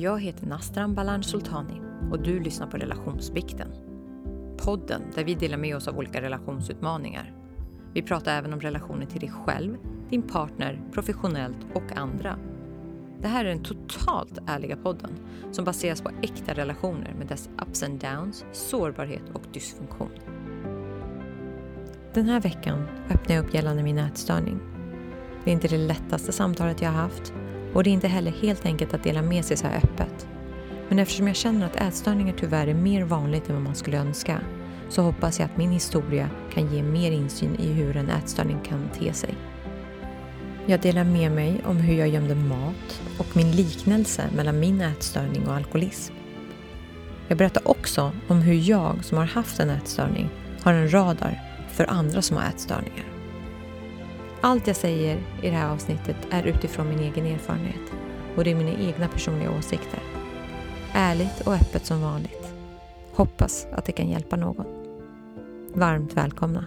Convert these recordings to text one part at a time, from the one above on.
Jag heter Nastran Balan Sultani och du lyssnar på Relationsbikten. Podden där vi delar med oss av olika relationsutmaningar. Vi pratar även om relationer till dig själv, din partner, professionellt och andra. Det här är den totalt ärliga podden som baseras på äkta relationer med dess ups and downs, sårbarhet och dysfunktion. Den här veckan öppnar jag upp gällande min ätstörning. Det är inte det lättaste samtalet jag har haft och det är inte heller helt enkelt att dela med sig så här öppet. Men eftersom jag känner att ätstörningar tyvärr är mer vanligt än vad man skulle önska så hoppas jag att min historia kan ge mer insyn i hur en ätstörning kan te sig. Jag delar med mig om hur jag gömde mat och min liknelse mellan min ätstörning och alkoholism. Jag berättar också om hur jag som har haft en ätstörning har en radar för andra som har ätstörningar. Allt jag säger i det här avsnittet är utifrån min egen erfarenhet och det är mina egna personliga åsikter. Ärligt och öppet som vanligt. Hoppas att det kan hjälpa någon. Varmt välkomna!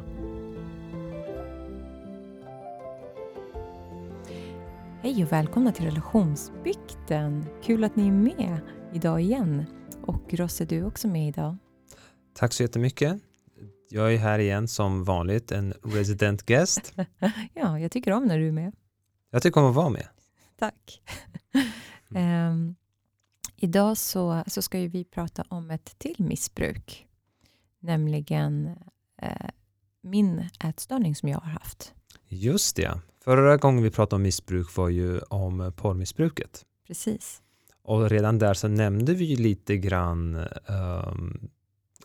Hej och välkomna till Relationsbikten! Kul att ni är med idag igen. Och Rosse, du är också med idag. Tack så jättemycket. Jag är här igen som vanligt, en resident guest. ja, jag tycker om när du är med. Jag tycker om att vara med. Tack. um, idag så, så ska vi prata om ett till missbruk, nämligen uh, min ätstörning som jag har haft. Just det. Förra gången vi pratade om missbruk var ju om porrmissbruket. Precis. Och redan där så nämnde vi lite grann um,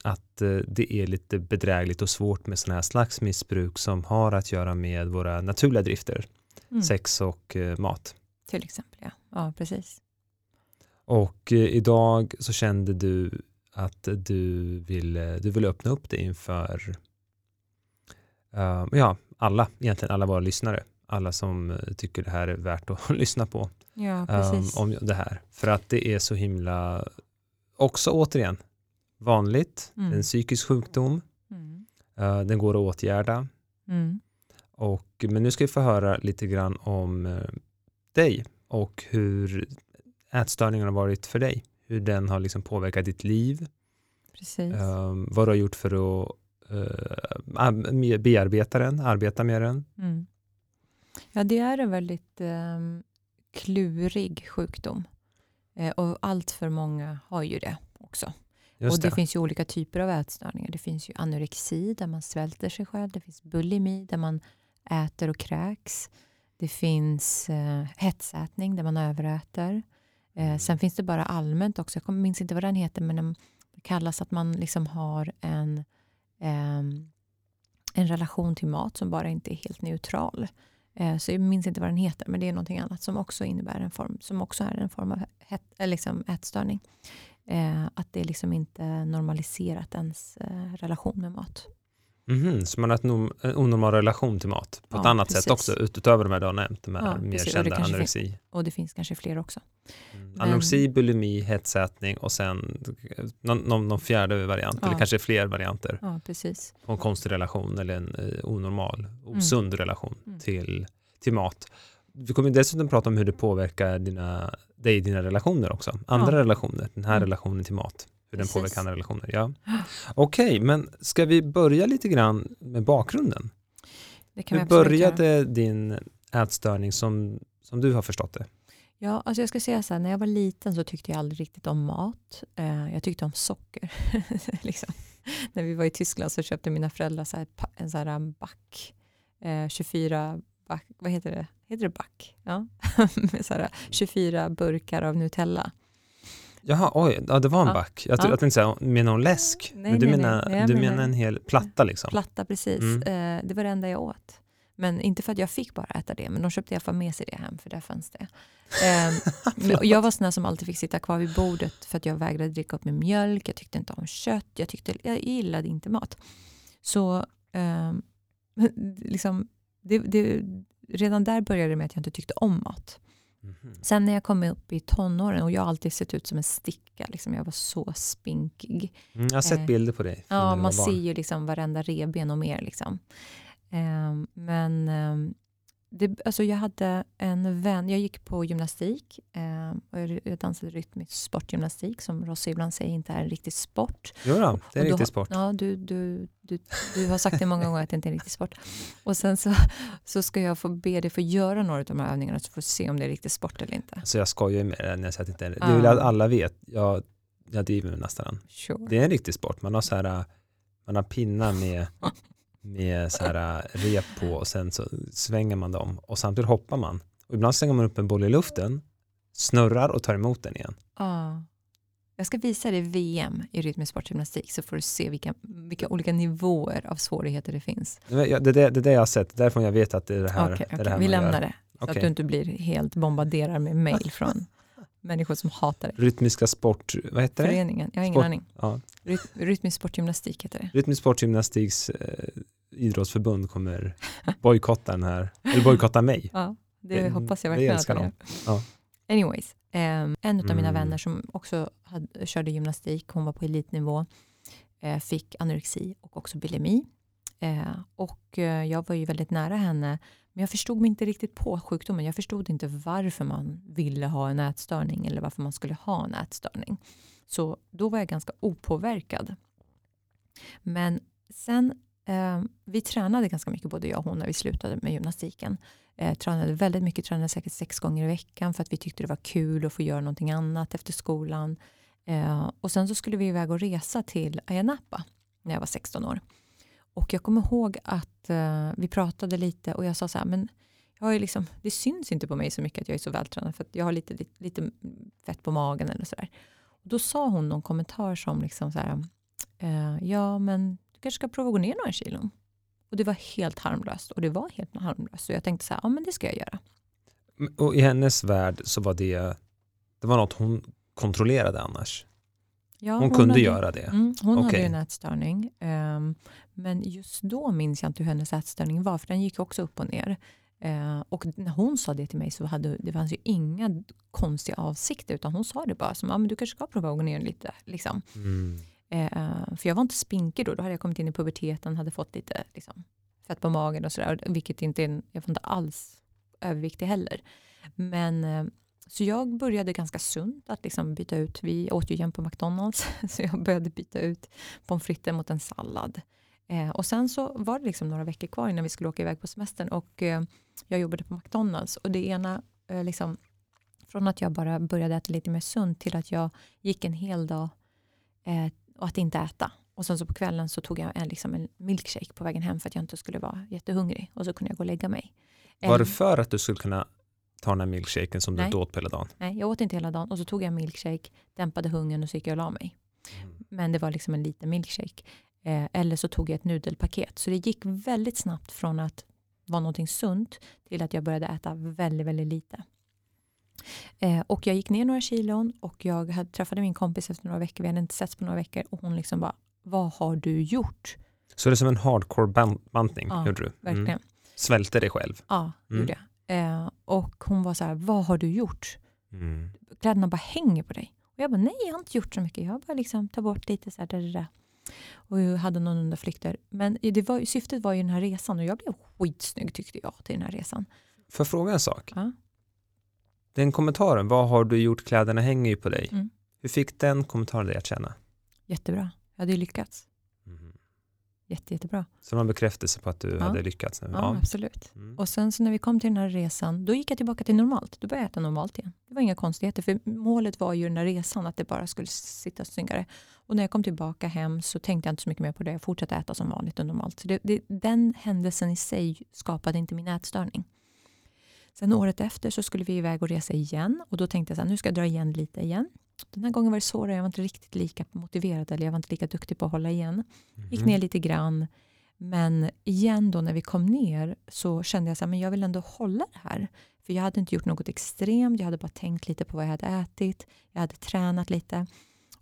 att eh, det är lite bedrägligt och svårt med sådana här slags missbruk som har att göra med våra naturliga drifter, mm. sex och eh, mat. Till exempel, ja. Ja, precis. Och eh, idag så kände du att du ville, du ville öppna upp det inför uh, ja, alla, egentligen alla våra lyssnare. Alla som tycker det här är värt att lyssna på. Ja. Um, om det här. För att det är så himla, också återigen, vanligt. Mm. en psykisk sjukdom. Mm. Uh, den går att åtgärda. Mm. Och, men nu ska vi få höra lite grann om uh, dig och hur ätstörningen har varit för dig. Hur den har liksom påverkat ditt liv. Precis. Uh, vad du har gjort för att uh, bearbeta den, arbeta med den. Mm. Ja, det är en väldigt um, klurig sjukdom. Och allt för många har ju det också. Just och det, det, finns ju olika typer av ätstörningar. Det finns ju anorexi där man svälter sig själv. Det finns bulimi där man äter och kräks. Det finns eh, hetsätning där man överäter. Eh, mm. sen finns det bara allmänt också, jag minns inte vad den heter, men det kallas att man liksom har en, eh, en relation till mat som bara inte är helt neutral. Eh, så jag minns inte vad den heter, men det är någonting annat som också innebär en form, som också är en form av het, liksom ätstörning. Eh, att det liksom inte normaliserat ens eh, relation med mat. Mm, så man har en onormal relation till mat på ja, ett annat precis. sätt också, utöver de här du har nämnt, de här ja, mer precis. kända anorexi. Finns, och det finns kanske fler också. Mm. Anorexi, bulimi, hetsätning och sen någon, någon, någon fjärde variant, ja. eller kanske fler varianter. Ja, precis. På en konstig relation eller en eh, onormal, osund mm. relation mm. Till, till mat. Vi kommer dessutom prata om hur det påverkar dina, dig i dina relationer också. Andra ja. relationer, den här mm. relationen till mat. Hur Precis. den påverkar andra relationer. Ja. Okej, okay, men ska vi börja lite grann med bakgrunden? Det kan hur började göra. din ätstörning som, som du har förstått det? Ja, alltså jag ska säga så här, när jag var liten så tyckte jag aldrig riktigt om mat. Eh, jag tyckte om socker. liksom. När vi var i Tyskland så köpte mina föräldrar så här, en sån här back, eh, 24 back, vad heter det? Heter det back? Ja. med så här 24 burkar av Nutella. Jaha, oj, ja, det var en ja. back. Jag, ja. jag tänkte säga, med någon läsk? Nej, men du, nej, menar, nej. du menar, menar en hel platta liksom? Platta, precis. Mm. Eh, det var det enda jag åt. Men inte för att jag fick bara äta det, men de köpte i alla fall med sig det hem, för där fanns det. Eh, jag var sån som alltid fick sitta kvar vid bordet för att jag vägrade dricka upp min mjölk, jag tyckte inte om kött, jag, tyckte, jag gillade inte mat. Så eh, liksom, det, det, redan där började det med att jag inte tyckte om mat. Mm. Sen när jag kom upp i tonåren, och jag har alltid sett ut som en sticka, liksom, jag var så spinkig. Mm, jag har sett eh, bilder på dig. Ja, man ser ju liksom varenda reben och mer. Liksom. Eh, men eh, det, alltså jag hade en vän, jag gick på gymnastik eh, och jag dansade rytmisk sportgymnastik som Rossi ibland säger inte är en riktig sport. Jo då, det är en riktig sport. Ja, du, du, du, du har sagt det många gånger att det inte är en riktig sport. Och sen så, så ska jag få be dig få göra några av de här övningarna så får du se om det är riktig sport eller inte. Alltså jag skojar med det när jag säger att det inte är det. Det vill att alla vet. Jag, jag driver med nästan. Sure. Det är en riktig sport. Man har så här, man har pinnar med med så här äh, rep på och sen så svänger man dem och samtidigt hoppar man. Och ibland slänger man upp en boll i luften, snurrar och tar emot den igen. Ja. Jag ska visa dig VM i rytmisk sportgymnastik så får du se vilka, vilka olika nivåer av svårigheter det finns. Det är det, det, det jag har sett, därför jag vet att det är det här. Okay, okay. Det här Vi lämnar gör. det, så okay. att du inte blir helt bombarderad med mail från människor som hatar det. Rytmiska sport, vad heter det? Föreningen, jag har ingen sport, aning. Ja. rytmisk sportgymnastik heter det. Rytmisk sportgymnastiks eh, idrottsförbund kommer bojkotta den här, eller bojkotta mig. Ja, det mm, hoppas jag verkligen att de gör. Ja. Anyways, um, en av mm. mina vänner som också hade, körde gymnastik, hon var på elitnivå, eh, fick anorexi och också bulimi. Eh, och eh, jag var ju väldigt nära henne, men jag förstod mig inte riktigt på sjukdomen. Jag förstod inte varför man ville ha en ätstörning eller varför man skulle ha en ätstörning. Så då var jag ganska opåverkad. Men sen Eh, vi tränade ganska mycket, både jag och hon, när vi slutade med gymnastiken. Eh, tränade väldigt mycket, tränade säkert sex gånger i veckan för att vi tyckte det var kul att få göra någonting annat efter skolan. Eh, och sen så skulle vi iväg och resa till Ayia Napa när jag var 16 år. Och jag kommer ihåg att eh, vi pratade lite och jag sa så här, men jag är liksom, det syns inte på mig så mycket att jag är så vältränad för att jag har lite, lite, lite fett på magen eller sådär. Då sa hon någon kommentar som liksom så här, eh, ja men du kanske ska prova att gå ner några kilon. Och det var helt harmlöst. Och det var helt harmlöst. Så jag tänkte så här, ja men det ska jag göra. Och i hennes värld så var det, det var något hon kontrollerade annars? Ja, hon, hon kunde hade, göra det? Mm, hon okay. hade en ätstörning. Um, men just då minns jag inte hur hennes ätstörning var, för den gick också upp och ner. Uh, och när hon sa det till mig så hade det fanns ju inga konstiga avsikter, utan hon sa det bara som, ja men du kanske ska prova att gå ner lite. Liksom. Mm. Eh, för jag var inte spinkig då, då hade jag kommit in i puberteten, hade fått lite liksom, fett på magen och sådär, vilket inte jag var inte alls överviktig heller. Men eh, så jag började ganska sunt att liksom byta ut, vi åt ju jämt på McDonalds, så jag började byta ut pommes frites mot en sallad. Eh, och sen så var det liksom några veckor kvar innan vi skulle åka iväg på semestern och eh, jag jobbade på McDonalds och det ena, eh, liksom, från att jag bara började äta lite mer sunt till att jag gick en hel dag och att inte äta. Och sen så på kvällen så tog jag en, liksom en milkshake på vägen hem för att jag inte skulle vara jättehungrig. Och så kunde jag gå och lägga mig. Var det för att du skulle kunna ta den här milkshaken som Nej. du åt på hela dagen? Nej, jag åt inte hela dagen. Och så tog jag en milkshake, dämpade hungern och så gick jag och la mig. Mm. Men det var liksom en liten milkshake. Eh, eller så tog jag ett nudelpaket. Så det gick väldigt snabbt från att vara någonting sunt till att jag började äta väldigt, väldigt lite. Eh, och jag gick ner några kilon och jag hade, träffade min kompis efter några veckor. Vi hade inte setts på några veckor och hon liksom bara, vad har du gjort? Så det är som en hardcore bantning, ja, gjorde du? Mm. verkligen. Svälte dig själv? Ja, mm. gjorde jag. Eh, och hon var så här, vad har du gjort? Mm. Kläderna bara hänger på dig. Och jag bara, nej jag har inte gjort så mycket. Jag bara liksom tagit bort lite så här, där, där. Och hade någon undanflykter. Men det var, syftet var ju den här resan och jag blev skitsnygg tyckte jag till den här resan. Får jag fråga en sak? Ja? Den kommentaren, vad har du gjort, kläderna hänger ju på dig. Mm. Hur fick den kommentaren dig att känna? Jättebra, jag hade ju lyckats. Mm. Jätte, jättebra. Så det var en bekräftelse på att du ja. hade lyckats? Ja, ja. absolut. Mm. Och sen så när vi kom till den här resan, då gick jag tillbaka till normalt. Då började jag äta normalt igen. Var inga konstigheter, för målet var ju den här resan, att det bara skulle sitta snyggare. Och när jag kom tillbaka hem så tänkte jag inte så mycket mer på det. Jag fortsatte äta som vanligt och normalt. Så det, det, den händelsen i sig skapade inte min ätstörning. Sen året efter så skulle vi iväg och resa igen och då tänkte jag att nu ska jag dra igen lite igen. Den här gången var det svårare, jag var inte riktigt lika motiverad eller jag var inte lika duktig på att hålla igen. Gick mhm. ner lite grann. Men igen då när vi kom ner så kände jag att jag vill ändå hålla det här. För jag hade inte gjort något extremt, jag hade bara tänkt lite på vad jag hade ätit. Jag hade tränat lite.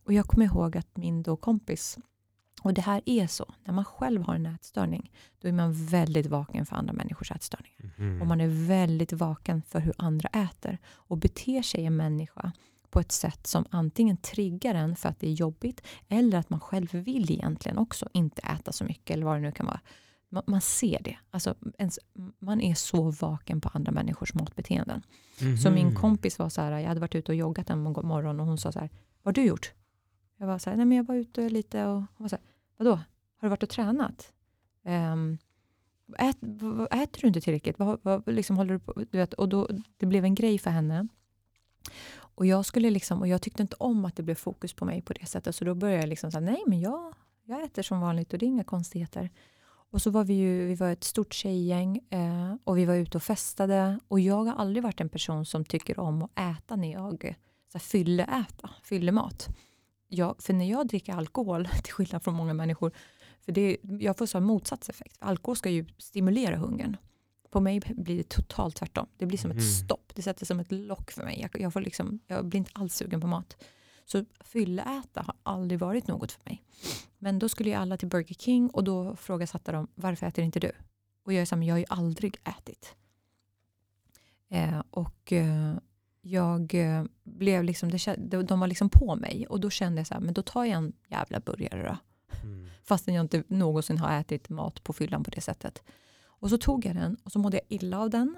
Och jag kommer ihåg att min då kompis och det här är så, när man själv har en ätstörning, då är man väldigt vaken för andra människors ätstörningar. Mm. Och man är väldigt vaken för hur andra äter. Och beter sig en människa på ett sätt som antingen triggar en för att det är jobbigt, eller att man själv vill egentligen också inte äta så mycket, eller vad det nu kan vara. Man, man ser det. Alltså, ens, man är så vaken på andra människors matbeteenden. Mm -hmm. Så min kompis var så här, jag hade varit ute och joggat en morgon och hon sa så här, vad har du gjort? Jag var så här, nej men jag var ute lite och hon var så här, vadå? Har du varit och tränat? Um, ät, äter du inte tillräckligt? Vad, vad, liksom håller du på? Du vet, och då, det blev en grej för henne. Och jag, skulle liksom, och jag tyckte inte om att det blev fokus på mig på det sättet. Så då började jag liksom säga, nej men jag, jag äter som vanligt och det är inga konstigheter. Och så var vi ju, vi var ett stort tjejgäng eh, och vi var ute och festade. Och jag har aldrig varit en person som tycker om att äta när jag så fylleäta, fyllemat. Jag, för när jag dricker alkohol, till skillnad från många människor, för det, jag får så motsatseffekt. Alkohol ska ju stimulera hungern. På mig blir det totalt tvärtom. Det blir som mm. ett stopp. Det sätter som ett lock för mig. Jag, jag, får liksom, jag blir inte alls sugen på mat. Så fylleäta har aldrig varit något för mig. Men då skulle ju alla till Burger King och då frågasatte de varför äter inte du? Och jag är så här, men jag har ju aldrig ätit. Eh, och eh, jag eh, blev liksom, det, de var liksom på mig och då kände jag så här, men då tar jag en jävla burgare då. Mm. Fastän jag inte någonsin har ätit mat på fyllan på det sättet. Och så tog jag den och så mådde jag illa av den.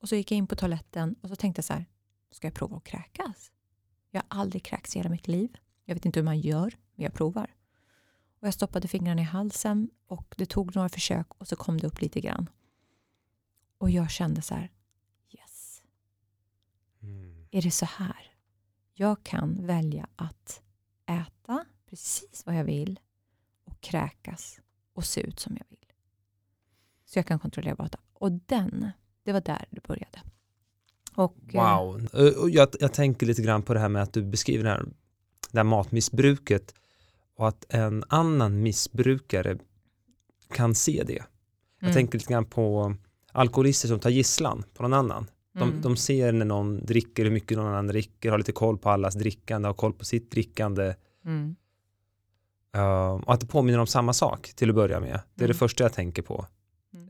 Och så gick jag in på toaletten och så tänkte jag så här, ska jag prova att kräkas? Jag har aldrig kräkts i hela mitt liv. Jag vet inte hur man gör, men jag provar. Och jag stoppade fingrarna i halsen och det tog några försök och så kom det upp lite grann. Och jag kände så här, yes. Mm. Är det så här? Jag kan välja att äta precis vad jag vill och kräkas och se ut som jag vill. Så jag kan kontrollera maten. Och den, det var där det började. Och, eh, wow. Jag, jag tänker lite grann på det här med att du beskriver det här, det här matmissbruket och att en annan missbrukare kan se det. Jag mm. tänker lite grann på alkoholister som tar gisslan på någon annan. De, mm. de, ser när någon dricker, hur mycket någon annan dricker, har lite koll på allas drickande, har koll på sitt drickande. Mm. Uh, och att det påminner om samma sak till att börja med. Det är det mm. första jag tänker på.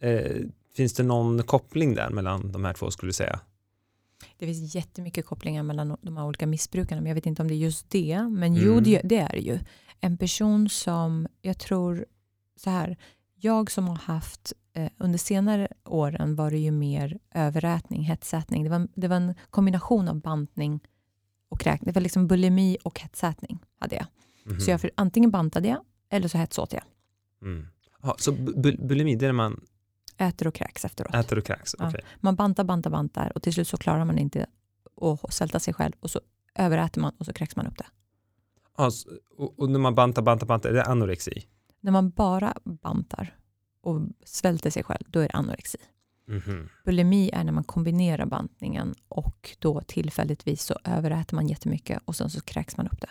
Uh, finns det någon koppling där mellan de här två skulle du säga? Det finns jättemycket kopplingar mellan de här olika missbrukarna, men jag vet inte om det är just det. Men mm. jo, det, det, är det ju. En person som, jag tror så här, jag som har haft eh, under senare åren var det ju mer överätning, hetsätning. Det var, det var en kombination av bantning och kräkning. Det var liksom bulimi och hetsätning hade jag. Mm. Så jag antingen bantade jag eller så hetsåt jag. Mm. Ja, så bulimi, det är när man Äter och kräks efteråt. Äter och kräks, okay. ja. Man bantar, bantar, bantar och till slut så klarar man inte att svälta sig själv och så överäter man och så kräks man upp det. Alltså, och, och, när man bantar, bantar, bantar, är det anorexi? När man bara bantar och svälter sig själv, då är det anorexi. Mm -hmm. Bulimi är när man kombinerar bantningen och då tillfälligtvis så överäter man jättemycket och sen så kräks man upp det.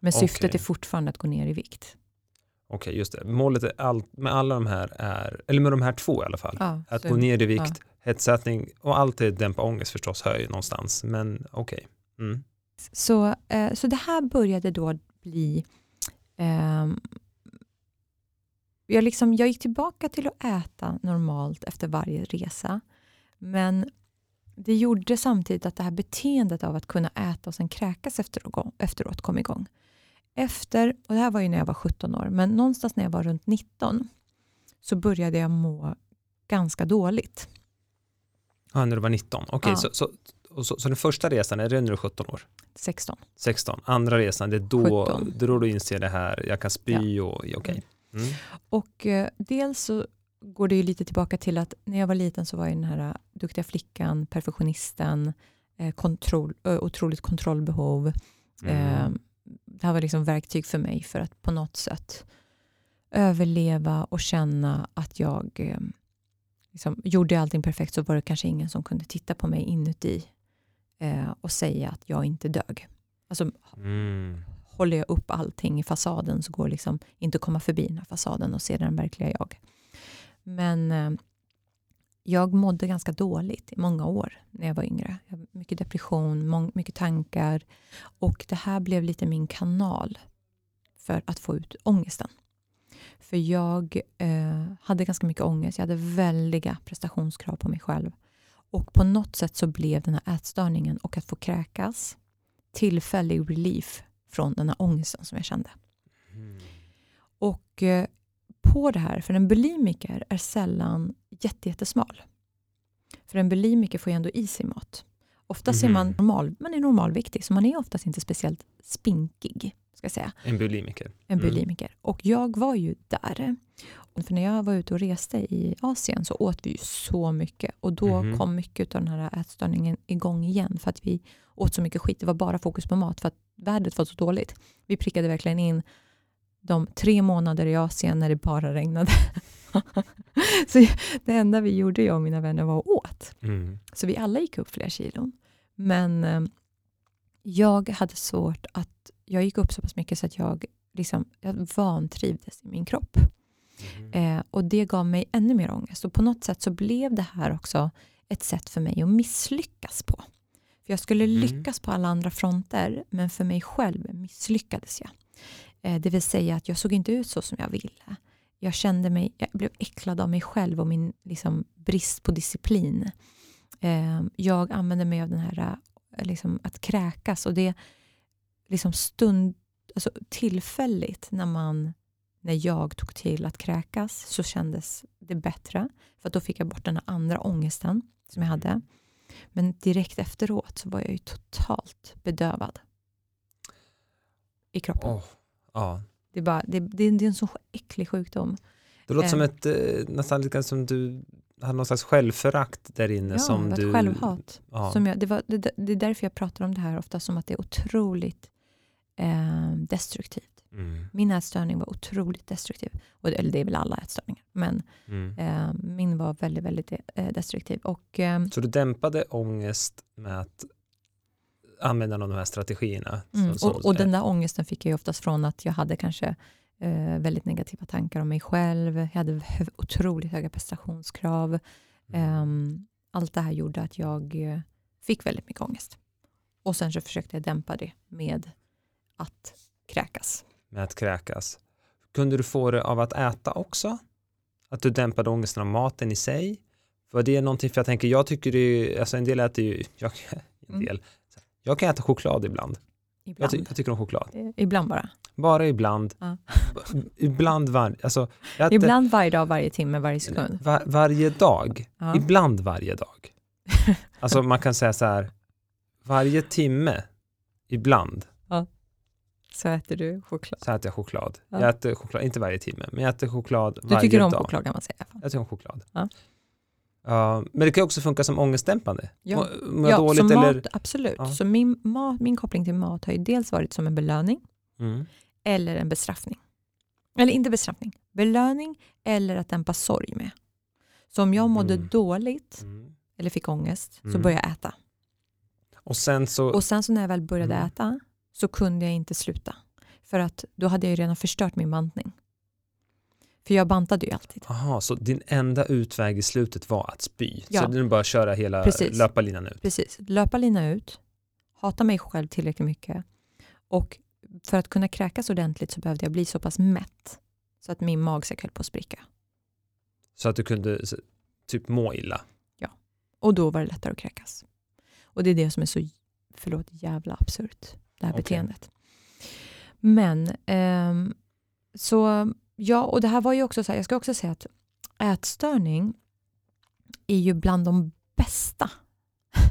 Men syftet okay. är fortfarande att gå ner i vikt. Okej, okay, just det. Målet är all, med alla de här är, eller med de här två i alla fall, ja, att så, gå ner i vikt, ja. hetsättning och alltid dämpa ångest förstås, höj någonstans, men okej. Okay. Mm. Så, eh, så det här började då bli eh, jag, liksom, jag gick tillbaka till att äta normalt efter varje resa, men det gjorde samtidigt att det här beteendet av att kunna äta och sen kräkas efteråt kom igång efter, och det här var ju när jag var 17 år, men någonstans när jag var runt 19 så började jag må ganska dåligt. Ja, när du var 19. Okej, okay, ja. så, så, så, så, den första resan, är det när du är 17 år? 16. 16. Andra resan, det är då, 17. då du inser det här, jag kan spy ja. och okej. Okay. Mm. mm. Och eh, dels så går det ju lite tillbaka till att när jag var liten så var jag den här eh, duktiga flickan, perfektionisten, eh, kontroll, otroligt kontrollbehov. Mm. Eh, det här var liksom verktyg för mig för att på något sätt överleva och känna att jag eh, liksom, gjorde allting perfekt så var det kanske ingen som kunde titta på mig inuti eh, och säga att jag inte dög. Alltså, mm. Håller jag upp allting i fasaden så går det liksom inte att komma förbi den här fasaden och se den verkliga jag. Men eh, jag mådde ganska dåligt i många år när jag var yngre. Jag mycket depression, mycket tankar och det här blev lite min kanal för att få ut ångesten. För jag eh, hade ganska mycket ångest. Jag hade väldiga prestationskrav på mig själv. Och på något sätt så blev den här ätstörningen och att få kräkas tillfällig relief från den här ångesten som jag kände. Mm. Och eh, på det här, för en bulimiker är sällan jättesmal. För en bulimiker får ju ändå i sig mat. Oftast mm. är man, mhm. normal, man är normalviktig, så man är oftast inte speciellt spinkig. Ska jag säga. En bulimiker. En mm. bulimiker. Mm. Och jag var ju där. För när jag var ute och reste i Asien så åt vi ju så mycket. Och då mm. kom mycket av den här ätstörningen igång igen. För att vi åt så mycket skit. Det var bara fokus på mat för att vädret var så dåligt. Vi prickade verkligen in de tre månader i Asien när det bara regnade. så det enda vi gjorde, jag och mina vänner, var att åt. Mm. Så vi alla gick upp flera kilon. Men eh, jag hade svårt att... Jag gick upp så pass mycket så att jag, liksom, jag vantrivdes i min kropp. Mm. Eh, och det gav mig ännu mer ångest. Och på något sätt så blev det här också ett sätt för mig att misslyckas på. För Jag skulle mm. lyckas på alla andra fronter, men för mig själv misslyckades jag. Eh, det vill säga att jag såg inte ut så som jag ville. Jag kände mig, jag blev äcklad av mig själv och min liksom, brist på disciplin. Eh, jag använde mig av den här eh, liksom, att kräkas och det liksom stund, alltså tillfälligt när man när jag tog till att kräkas så kändes det bättre. För då fick jag bort den här andra ångesten som jag hade. Men direkt efteråt så var jag ju totalt bedövad i kroppen. Oh, ja. det, är bara, det, det, det är en så äcklig sjukdom. Det låter eh. som ett, eh, nästan lite som du hade någon slags självförakt där inne. Ja, som ett du, självhat. Ja. Som jag, det, var, det, det är därför jag pratar om det här ofta som att det är otroligt eh, destruktivt. Mm. Min ätstörning var otroligt destruktiv. Och, eller det är väl alla ätstörningar. Men mm. eh, min var väldigt, väldigt eh, destruktiv. Och, eh, Så du dämpade ångest med att använda någon av de här strategierna? Mm, och, och den där ångesten fick jag oftast från att jag hade kanske eh, väldigt negativa tankar om mig själv. Jag hade otroligt höga prestationskrav. Um, allt det här gjorde att jag eh, fick väldigt mycket ångest. Och sen så försökte jag dämpa det med att kräkas med att kräkas. Kunde du få det av att äta också? Att du dämpade ångesten av maten i sig? För det är någonting, för jag tänker, jag tycker det är, alltså en del äter ju, jag, en mm. del, mm. Jag kan äta choklad ibland. ibland. Jag, ty, jag, tycker om choklad. Ibland bara? Bara ibland. Ja. ibland var, alltså, äter, Ibland varje dag, varje timme, varje sekund. Var, varje dag. Ja. Ibland varje dag. alltså man kan säga så här, varje timme, ibland. Ja. Så äter du choklad? Så äter jag choklad. Ja. Jag äter choklad, inte varje timme, men jag äter choklad du varje dag. Du tycker om choklad kan man säga? Jag tycker om choklad. Ja. Uh, men det kan också funka som ångestdämpande. Ja, Må, ja dåligt, eller? mat, absolut. Ja. Så min, mat, min koppling till mat har ju dels varit som en belöning mm. eller en bestraffning. Eller inte bestraffning, belöning eller att dämpa sorg med. Så om jag mådde mm. dåligt mm. eller fick ångest så mm. började jag äta. Och sen så, och sen så när jag väl började mm. äta så kunde jag inte sluta. För att då hade jag ju redan förstört min bantning. För jag bantade ju alltid. Aha, så din enda utväg i slutet var att spy? Ja. Så du bara köra hela Precis. löparlinan ut? Precis, löparlinan ut, hata mig själv tillräckligt mycket och för att kunna kräkas ordentligt så behövde jag bli så pass mätt så att min magsäck höll på att spricka. Så att du kunde typ må illa? Ja, och då var det lättare att kräkas. Och det är det som är så, förlåt, jävla absurt det här okay. beteendet. Men eh, så ja, och det här var ju också så här, jag ska också säga att ätstörning är ju bland de bästa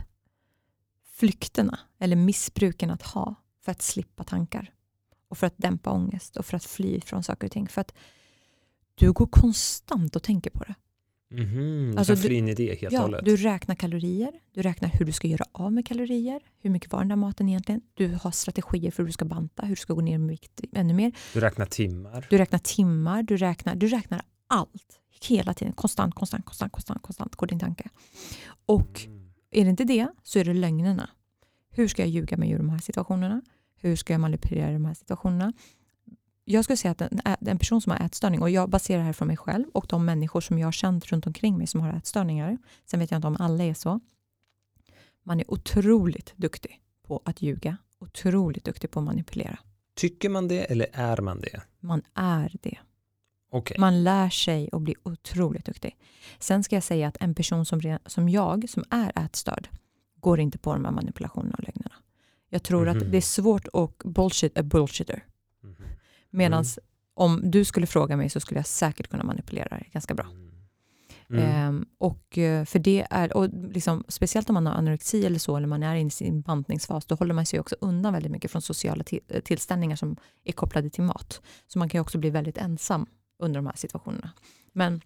flykterna eller missbruken att ha för att slippa tankar och för att dämpa ångest och för att fly från saker och ting. För att du går konstant och tänker på det. Mm alltså, du, in i det helt ja, hållet. Du räknar kalorier, du räknar hur du ska göra av med kalorier, hur mycket var den där maten egentligen? Du har strategier för hur du ska banta, hur du ska gå ner med vikt ännu mer. Du räknar timmar. Du räknar timmar, du räknar, du räknar allt. Hela tiden, konstant, konstant, konstant, konstant, konstant går din tanke. Och mm. är det inte det så är det lögnerna. Hur ska jag ljuga mig ur de här situationerna? Hur ska jag manipulera de här situationerna? Jag skulle säga att en, en, person som har ätstörning, och jag baserar det här från mig själv och de människor som jag har känt runt omkring mig som har ätstörningar, sen vet jag inte om alla är så, man är otroligt duktig på att ljuga, otroligt duktig på att manipulera. Tycker man det eller är man det? Man är det. Okay. Man lär sig och blir otroligt duktig. Sen ska jag säga att en person som, som jag, som är ätstörd, går inte på de här manipulationerna och lögnerna. Jag tror mm -hmm. att mhm. det är svårt att bullshit a bullshitter. Medan mm. om du skulle fråga mig så skulle jag säkert kunna manipulera det ganska bra. Mm. Mm. Ehm, och eh, för det är, och liksom, speciellt om man har anorexi eller så, eller man är i sin bantningsfas, då håller man sig också undan väldigt mycket från sociala eh, tillställningar som är kopplade till mat. Så man kan också bli väldigt ensam under de här situationerna. Men,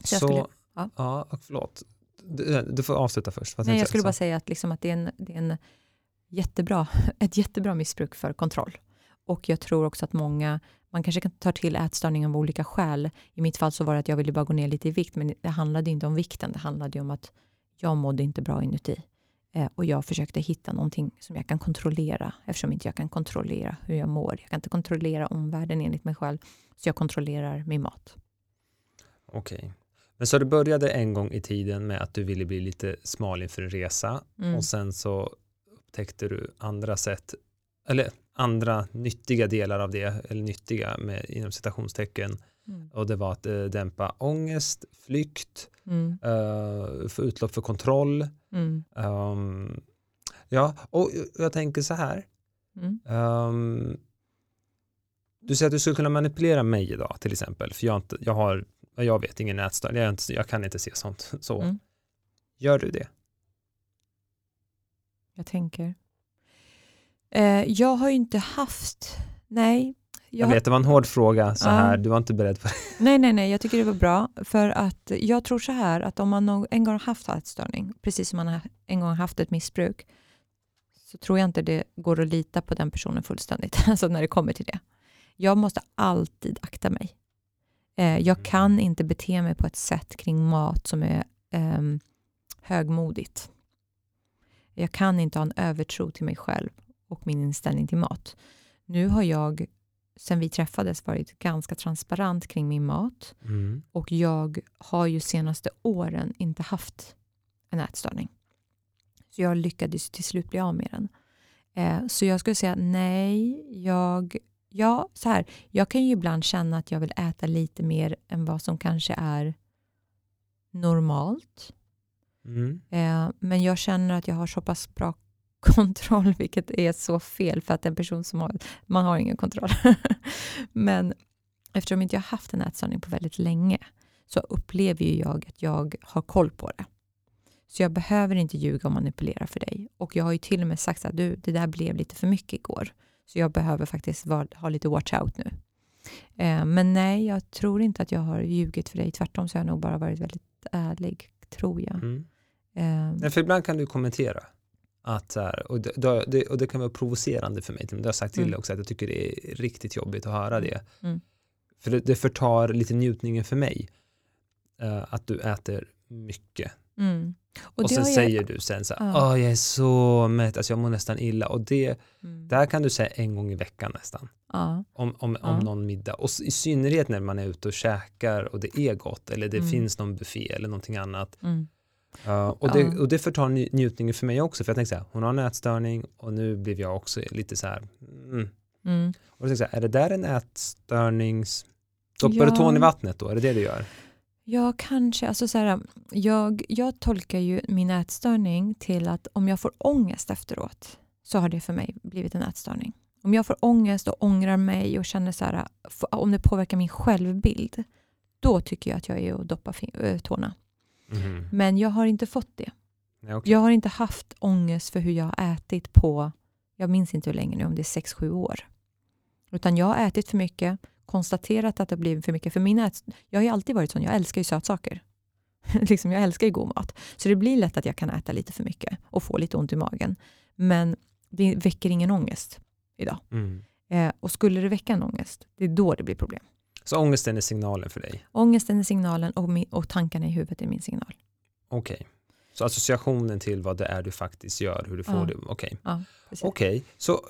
så, så skulle, ja. ja, förlåt. Du, du, får avsluta först. Nej, jag skulle bara säga att, liksom att det är, en, det är en jättebra, ett jättebra missbruk för kontroll. Och jag tror också att många, man kanske kan ta till ätstörning av olika skäl. I mitt fall så var det att jag ville bara gå ner lite i vikt, men det handlade inte om vikten. Det handlade om att jag mådde inte bra inuti. Eh, och jag försökte hitta någonting som jag kan kontrollera, eftersom inte jag kan kontrollera hur jag mår. Jag kan inte kontrollera omvärlden enligt mig själv, så jag kontrollerar min mat. Okej. Okay. Men så det började en gång i tiden med att du ville bli lite smal inför en resa mm. och sen så upptäckte du andra sätt, eller andra nyttiga delar av det, eller nyttiga med, inom citationstecken. Mm. Och det var att uh, dämpa ångest, flykt, mm. uh, få utlopp för kontroll. Mm. Um, ja, och jag tänker så här. Um, du säger att du skulle kunna manipulera mig idag till exempel, för jag, inte, jag, har, jag vet ingen nätstörning, jag, jag, kan inte se sånt. Så. Mm. Gör du det? Jag tänker. Eh, jag har ju inte haft, nej. Jag, jag vet, det var en hård fråga så här, du var inte beredd på det. Nej, nej, nej, jag tycker det var bra. För att jag tror så här, att om man en gång har haft ätstörning, precis som man en gång haft ett missbruk, så tror jag inte det går att lita på den personen fullständigt, alltså när det kommer till det. Jag måste alltid akta mig. Eh, jag kan mm. inte bete mig på ett sätt kring mat som är eh, högmodigt. Jag kan inte ha en övertro till mig själv och min inställning till mat. Nu har jag, sen vi träffades, varit ganska transparent kring min mat mm. och jag har ju senaste åren inte haft en ätstörning. Så jag lyckades till slut bli av med den. Eh, så jag skulle säga nej, jag, ja, så här, jag kan ju ibland känna att jag vill äta lite mer än vad som kanske är normalt. Mm. Eh, men jag känner att jag har så pass bra kontroll, vilket är så fel för att en person som har, man har ingen kontroll. Men eftersom inte jag har haft en ätstörning på väldigt länge så upplever jag att jag har koll på det. Så jag behöver inte ljuga och manipulera för dig. Och jag har ju till och med sagt att du, det där blev lite för mycket igår. Så jag behöver faktiskt var, ha lite watch out nu. Eh, men nej, jag tror inte att jag har ljugit för dig. Tvärtom så har jag nog bara varit väldigt ärlig, tror jag. Mm. Eh, för ibland kan du kommentera att så här, och, det, det, och det kan vara provocerande för mig, det har jag sagt till mm. också, att jag tycker det är riktigt jobbigt att höra det. Mm. För det, det förtar lite njutningen för mig, uh, att du äter mycket. Mm. Och, och sen jag... säger du sen så här, ja. jag är så mätt, alltså jag mår nästan illa. Och det, mm. där kan du säga en gång i veckan nästan. Ja. Om, om, ja. om någon middag. Och i synnerhet när man är ute och käkar och det är gott eller det mm. finns någon buffé eller någonting annat. Mm. Uh, och, det, och det förtar njutningen för mig också, för jag tänkte så här, hon har en ätstörning och nu blev jag också lite så här, mm. Mm. Och så här, är det där en ätstörnings... Doppar ja. du tån i vattnet då? Är det det du gör? Ja, kanske. Alltså så här, jag, jag tolkar ju min ätstörning till att om jag får ångest efteråt så har det för mig blivit en ätstörning. Om jag får ångest och ångrar mig och känner så här, om det påverkar min självbild, då tycker jag att jag är och doppar eh, tårna. Mm. Men jag har inte fått det. Nej, okay. Jag har inte haft ångest för hur jag har ätit på, jag minns inte hur länge nu, om det är 6-7 år. Utan jag har ätit för mycket, konstaterat att det har blivit för mycket. För min ät, jag har ju alltid varit sån, jag älskar ju sötsaker. liksom, jag älskar ju god mat. Så det blir lätt att jag kan äta lite för mycket och få lite ont i magen. Men det väcker ingen ångest idag. Mm. Eh, och skulle det väcka en ångest, det är då det blir problem. Så ångesten är signalen för dig? Ångesten är signalen och, min, och tankarna i huvudet är min signal. Okej. Okay. Så associationen till vad det är du faktiskt gör, hur du får ja. det. Okej. Okay. Ja, okay. Så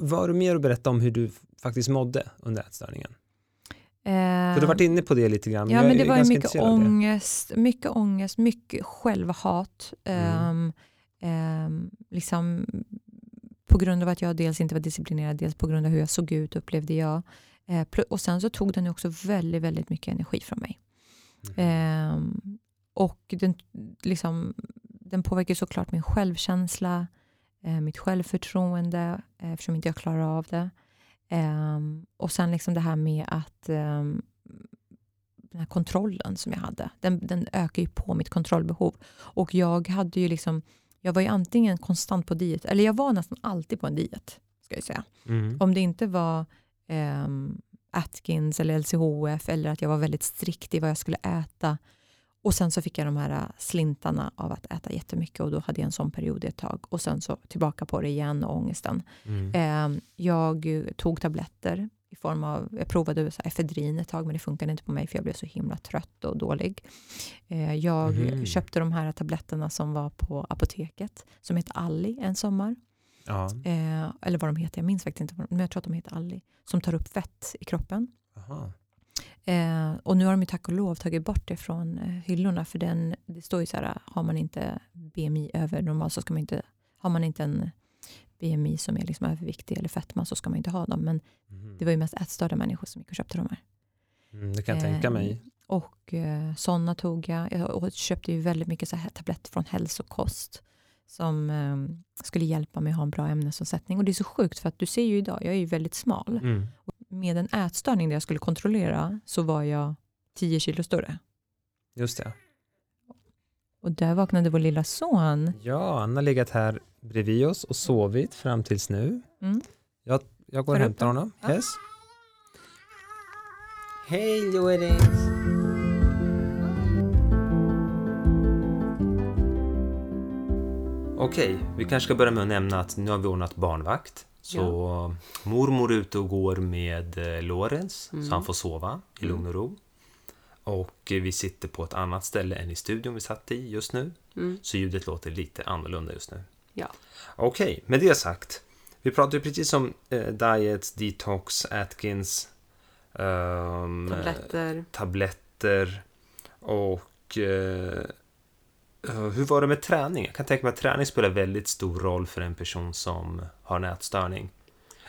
vad har du mer att berätta om hur du faktiskt mådde under ätstörningen? Eh, för du har varit inne på det lite grann. Ja, men det var mycket ångest, mycket ångest, mycket självhat. Mm. Um, um, liksom på grund av att jag dels inte var disciplinerad, dels på grund av hur jag såg ut upplevde jag. Eh, och sen så tog den också väldigt, väldigt mycket energi från mig. Mm. Och den, liksom, den påverkar såklart min självkänsla, eh, mitt självförtroende, eh, eftersom inte jag klarar av det. Um, och sen liksom det här med att um, den här kontrollen som jag hade, den, den ökar ju på mitt kontrollbehov. Och jag hade ju liksom, jag var ju antingen konstant på diet, eller jag var nästan alltid på en diet, ska jag säga. Mm. Om det inte var um, Atkins eller LCHF eller att jag var väldigt strikt i vad jag skulle äta. Och sen så fick jag de här äh, slintarna av att äta jättemycket och då hade jag en sån period ett tag. Och sen så tillbaka på det igen och ångesten. Mm. Ehm, jag tog tabletter i form av, jag provade så efedrin ett tag men det funkade inte på mig för jag blev så himla trött och dålig. Ehm, jag mm. köpte de här tabletterna som var på apoteket som heter Alli en sommar. Ja. Eh, eller vad de heter, jag minns faktiskt inte, men jag tror att de heter Alli. Som tar upp fett i kroppen. Eh, och nu har de ju tack och lov tagit bort det från eh, hyllorna, för den, det står ju så här, har man inte BMI över normalt så ska man inte, har man inte en BMI som är liksom överviktig eller fetma så ska man inte ha dem. Men mm. det var ju mest ätstörda människor som gick och köpte de här. Mm, det kan jag tänka mig. Eh, och eh, sådana tog jag. Jag köpte ju väldigt mycket så här tabletter från hälsokost som eh, skulle hjälpa mig att ha en bra ämnesomsättning. Och det är så sjukt för att du ser ju idag, jag är ju väldigt smal. Mm. med en ätstörning där jag skulle kontrollera så var jag 10 kilo större. Just det. Och där vaknade vår lilla son. Ja, han har legat här bredvid oss och sovit fram tills nu. Mm. Jag, jag går och hämtar honom. Ja. Yes. Hej Loris! Okej, vi kanske ska börja med att nämna att nu har vi ordnat barnvakt. Så ja. mormor är ute och går med eh, Lorenz, mm. så han får sova i lugn och ro. Och vi sitter på ett annat ställe än i studion vi satt i just nu. Mm. Så ljudet låter lite annorlunda just nu. Ja. Okej, med det sagt. Vi pratade precis om eh, diets, detox, Atkins, um, tabletter. tabletter och eh, Eh, hur var det med träning? Jag kan tänka mig att träning spelar väldigt stor roll för en person som har nätstörning.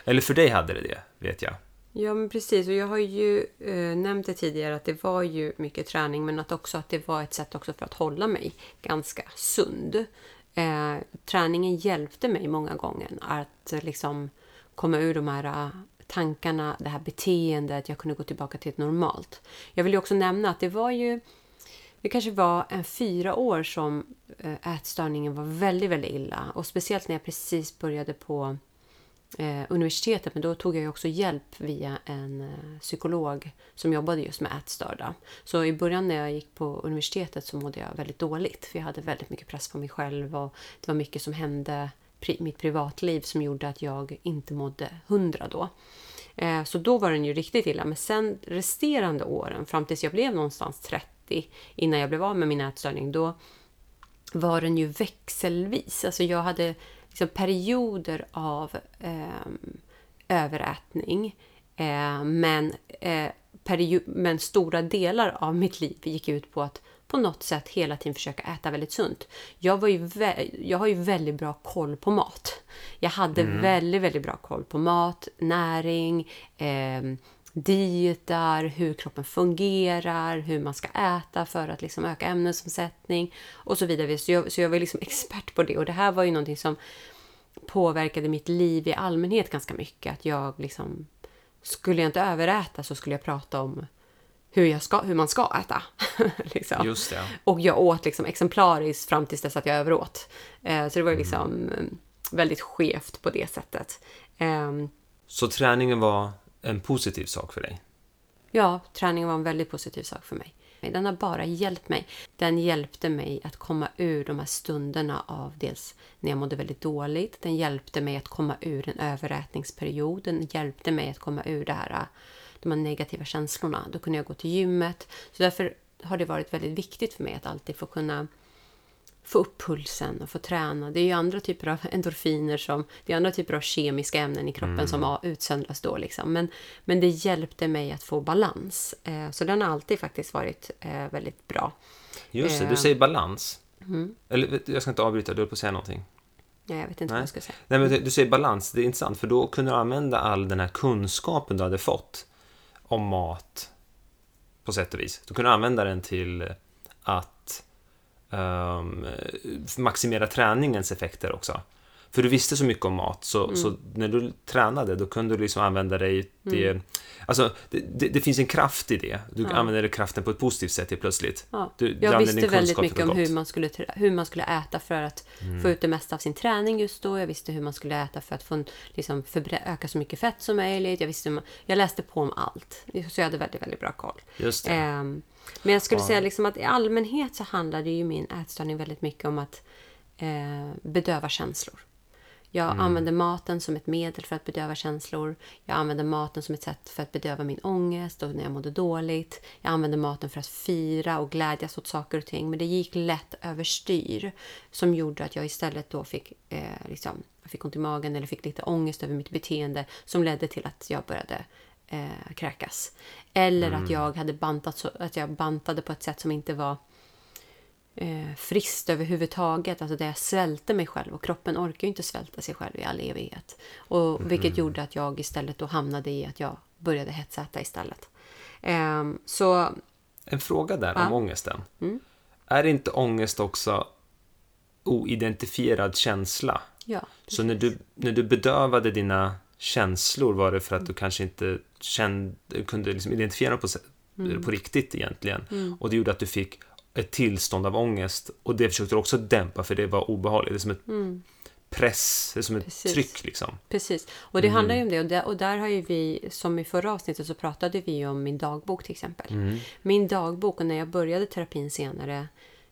Eller för dig hade det det, vet jag. Ja, men precis. Och jag har ju eh, nämnt det tidigare att det var ju mycket träning, men att också att det var ett sätt också för att hålla mig ganska sund. Eh, träningen hjälpte mig många gånger att eh, liksom komma ur de här eh, tankarna, det här beteendet, jag kunde gå tillbaka till ett normalt. Jag vill ju också nämna att det var ju det kanske var en fyra år som eh, ätstörningen var väldigt, väldigt illa. Och speciellt när jag precis började på eh, universitetet. Men då tog jag också hjälp via en eh, psykolog som jobbade just med ätstörda. Så i början när jag gick på universitetet så mådde jag väldigt dåligt. För jag hade väldigt mycket press på mig själv och det var mycket som hände i mitt privatliv som gjorde att jag inte mådde hundra då. Eh, så då var den ju riktigt illa. Men sen resterande åren, fram tills jag blev någonstans 30 30 innan jag blev av med min ätstörning, då var den ju växelvis. Alltså jag hade liksom perioder av eh, överätning. Eh, men, eh, men stora delar av mitt liv gick ut på att på något sätt hela tiden försöka äta väldigt sunt. Jag, var ju jag har ju väldigt bra koll på mat. Jag hade mm. väldigt, väldigt bra koll på mat, näring, eh, dietar, hur kroppen fungerar, hur man ska äta för att liksom öka ämnesomsättning och så vidare. Så jag, så jag var liksom expert på det och det här var ju någonting som påverkade mitt liv i allmänhet ganska mycket. Att jag liksom, skulle jag inte överäta så skulle jag prata om hur, jag ska, hur man ska äta. liksom. Just det. Och jag åt liksom exemplariskt fram tills dess att jag överåt. Eh, så det var ju liksom mm. väldigt skevt på det sättet. Eh, så träningen var en positiv sak för dig? Ja, träningen var en väldigt positiv sak för mig. Den har bara hjälpt mig. Den hjälpte mig att komma ur de här stunderna av dels när jag mådde väldigt dåligt. Den hjälpte mig att komma ur en överätningsperiod. Den hjälpte mig att komma ur det här, äh, de här negativa känslorna. Då kunde jag gå till gymmet. Så därför har det varit väldigt viktigt för mig att alltid få kunna få upp pulsen och få träna. Det är ju andra typer av endorfiner som, det är andra typer av kemiska ämnen i kroppen mm. som utsöndras då liksom. Men, men det hjälpte mig att få balans. Eh, så den har alltid faktiskt varit eh, väldigt bra. Just det, du eh, säger balans. Mm. Eller jag ska inte avbryta, du höll på att säga någonting. Nej, jag vet inte Nej. vad jag ska säga. Nej, men du säger balans, det är intressant för då kunde du använda all den här kunskapen du hade fått om mat på sätt och vis. Du kunde använda den till att um, maximera träningens effekter också. för du visste så mycket om mat, så, Mm. så när du tränade då kunde du liksom använda dig till... Mm. Alltså, det, det, det finns en kraft i det. Du Ja. använder kraften på ett positivt sätt helt plötsligt. Ja. Du, Jag visste väldigt mycket om. Mm. hur man, skulle, hur man skulle äta för att få ut det mesta av sin träning just då. Jag visste hur man skulle äta för att få, en- liksom, förbrä- öka så mycket fett som möjligt. Jag, visste jag läste på om allt. Så jag hade väldigt, väldigt bra koll. Just det. Ehm, men jag skulle Ja. säga liksom att i allmänhet så handlade ju min ätstörning väldigt mycket om att eh, bedöva känslor. Jag Mm. använde maten som ett medel för att bedöva känslor. Jag använde maten som ett sätt för att bedöva min ångest och när jag mådde dåligt. Jag använde maten för att fira och glädjas åt saker och ting. Men det gick lätt överstyr som gjorde att jag istället då fick, eh, liksom, fick ont i magen eller fick lite ångest över mitt beteende som ledde till att jag började eh, kräkas. Eller att jag hade bantat så, att jag bantade på ett sätt som inte var eh, friskt överhuvudtaget. Alltså där jag svälte mig själv och kroppen orkar ju inte svälta sig själv i all evighet. Och, Vilket gjorde att jag istället då hamnade i att jag började hetsäta istället. Ehm, så En fråga där Ja. om ångesten. Mm. Är inte ångest också oidentifierad känsla? ja, Så när du, när du bedövade dina känslor var det för att du kanske inte kände, kunde liksom identifiera dem på, Mm. på riktigt egentligen. Och det gjorde att du fick ett tillstånd av ångest. Och det försökte du också dämpa för det var obehagligt. Det är som ett press, det är som ett Mm. Precis. tryck liksom. Precis. Och det handlar ju om det. Och där, och där har ju vi, som i förra avsnittet, så pratade vi om min dagbok till exempel. Min dagbok, och när jag började terapin senare,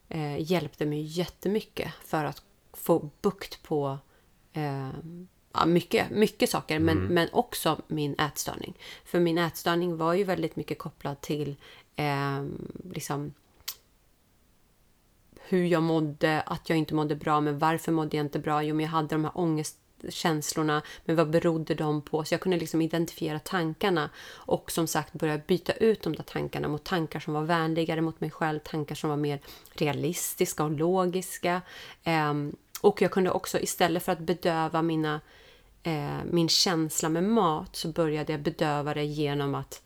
eh, hjälpte mig jättemycket för att få bukt på eh, ja, mycket, mycket saker, men, men också min ätstörning. För min ätstörning var ju väldigt mycket kopplad till eh, liksom hur jag mådde, att jag inte mådde bra, men varför mådde jag inte bra? Jo, men jag hade de här ångestkänslorna, men vad berodde de på? Så jag kunde liksom identifiera tankarna och som sagt börja byta ut de där tankarna mot tankar som var vänligare mot mig själv, tankar som var mer realistiska och logiska. Ehm, och jag kunde också istället för att bedöva mina, eh, min känsla med mat så började jag bedöva det genom att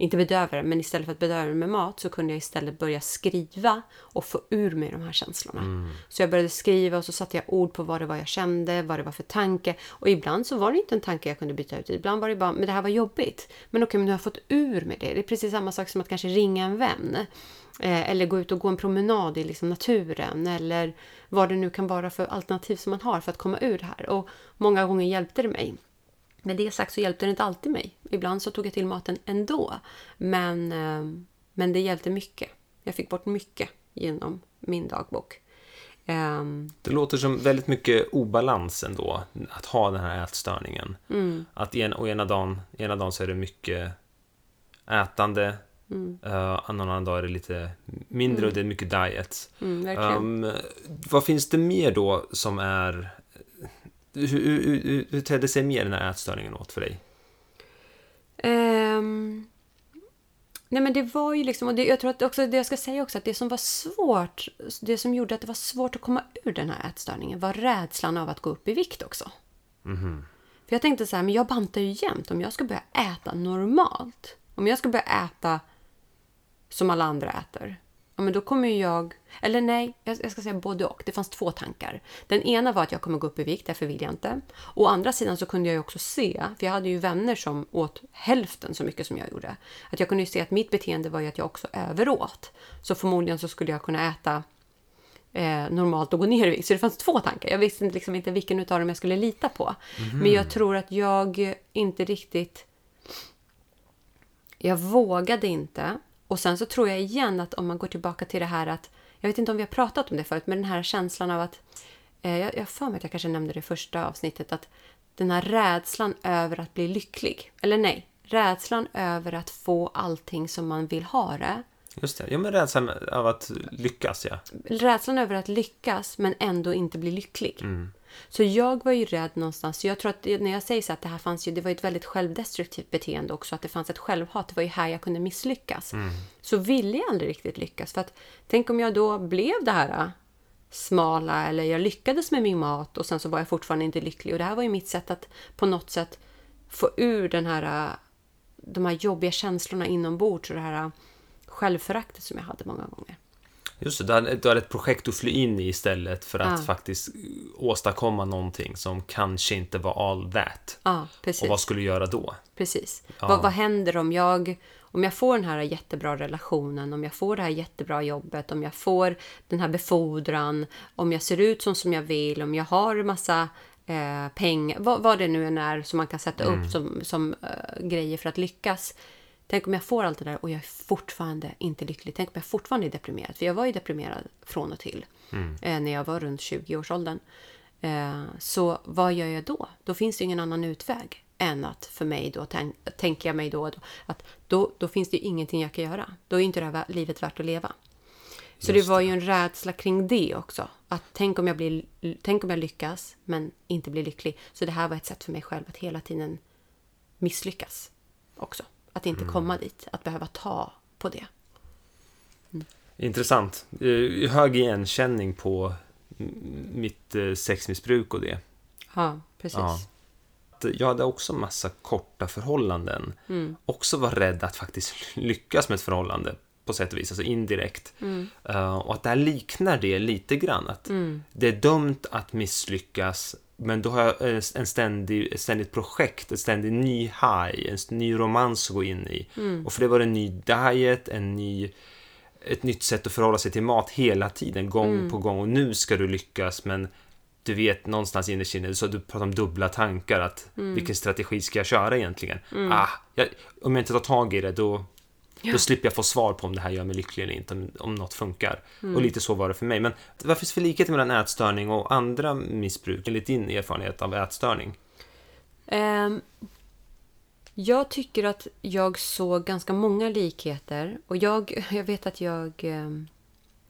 inte bedöva det, men istället för att bedöva det med mat så kunde jag istället börja skriva och få ur mig de här känslorna. Så jag började skriva och så satte jag ord på vad det var jag kände, vad det var för tanke. Och ibland så var det inte en tanke jag kunde byta ut. Ibland var det bara, men det här var jobbigt. Men okej, men nu har jag fått ur mig det. Det är precis samma sak som att kanske ringa en vän. Eh, eller gå ut och gå en promenad i liksom naturen. Eller vad det nu kan vara för alternativ som man har för att komma ur det här. Och många gånger hjälpte det mig. Med det sagt så hjälpte det inte alltid mig. Ibland så tog jag till maten ändå. Men, eh, men det hjälpte mycket. Jag fick bort mycket genom min dagbok. Ehm, Det låter som väldigt mycket obalans ändå, att ha den här ätstörningen. Mm. Att en, och ena dagen, ena dagen så är det mycket ätande, Mm. uh, en annan dag är det lite mindre och det är mycket diet. mm. Um, vad finns det mer då som är... Hur, hur, hur, hur tedde sig mer den här ätstörningen åt för dig? Ehm, nej men det var ju liksom, och det, jag tror att också, det jag ska säga också, att det som var svårt, det som gjorde att det var svårt att komma ur den här ätstörningen var rädslan av att gå upp i vikt också. För jag tänkte så här, men jag bantar ju jämt om jag ska börja äta normalt. Om jag ska börja äta som alla andra äter. Ja, men då kommer jag... Eller nej, jag, ska säga både och. Det fanns två tankar. Den ena var att jag kommer gå upp i vikt, därför vill jag inte. Å andra sidan så kunde jag ju också se, för jag hade ju vänner som åt hälften så mycket som jag gjorde. Att jag kunde ju se att mitt beteende var ju att jag också överåt. Så förmodligen så skulle jag kunna äta eh, normalt och gå ner i vikt. Så det fanns två tankar. Jag visste liksom inte vilken av dem jag skulle lita på. Men jag tror att jag inte riktigt... Jag vågade inte. Och sen så tror jag igen att om man går tillbaka till det här att... Jag vet inte om vi har pratat om det förut, men den här känslan av att... Eh, jag har för mig att jag kanske nämnde det i första avsnittet. Att den här rädslan över att bli lycklig. Eller nej, rädslan över att få allting som man vill ha det. Just det, ja men rädslan av att lyckas ja. rädslan över att lyckas men ändå inte bli lycklig. Mm. Så jag var ju rädd någonstans. Så jag tror att när jag säger så att det här fanns ju, det var ju ett väldigt självdestruktivt beteende också. Att det fanns ett självhat. Det var ju här jag kunde misslyckas. Så ville jag aldrig riktigt lyckas. För att tänk om jag då blev det här äh, smala eller jag lyckades med min mat och sen så var jag fortfarande inte lycklig. Och det här var ju mitt sätt att på något sätt få ur den här, äh, de här jobbiga känslorna inombords och det här äh, självföraktet som jag hade många gånger. Just det, du hade, du hade ett projekt att fly in i istället för att Ja. faktiskt åstadkomma någonting som kanske inte var all that. Ja, precis. Och vad skulle du göra då? Precis. Ja. Vad, vad händer om jag, om jag får den här jättebra relationen, om jag får det här jättebra jobbet, om jag får den här befordran, om jag ser ut som, som jag vill, om jag har massa eh, pengar, vad, vad det nu än är som man kan sätta upp som, som eh, grejer för att lyckas. Tänk om jag får allt det där och jag är fortfarande inte lycklig. Tänk om jag fortfarande är deprimerad. För jag var ju deprimerad från och till eh, när jag var runt 20-årsåldern. Eh, så vad gör jag då? Då finns det ju ingen annan utväg än att för mig då, tänk, tänker jag mig då, att då, då finns det ju ingenting jag kan göra. Då är inte det här livet värt att leva. Så Just det var ju en rädsla kring det också. Att tänk om, jag blir, tänk om jag lyckas men inte blir lycklig. Så det här var ett sätt för mig själv att hela tiden misslyckas också. Att inte komma dit, att behöva ta på det. Intressant. Eh, Hög igenkänning på mitt eh, sexmissbruk och det. Ja, precis. Ja. Jag hade också massa korta förhållanden. Också var rädd att faktiskt lyckas med ett förhållande på sätt och vis, alltså indirekt. Eh, och att det här liknar det lite grann. Att Det är dömt att misslyckas, men då har jag eh, en ständig, ett ständigt projekt, ett ständigt ny high, en ny romans att gå in i. Och för det var en ny diet, en ny ett nytt sätt att förhålla sig till mat hela tiden, gång på gång. Och nu ska du lyckas, men du vet någonstans innerst inne, så du pratar om dubbla tankar, att vilken strategi ska jag köra egentligen? Ah, jag, om jag inte tar tag i det, då, då slipper jag få svar på om det här gör mig lycklig eller inte, om, om något funkar. Och lite så var det för mig. Men vad finns det för likheter mellan ätstörning och andra missbruk, enligt din erfarenhet av ätstörning? Ehm, jag tycker att jag såg ganska många likheter. Och jag, jag vet att jag ehm,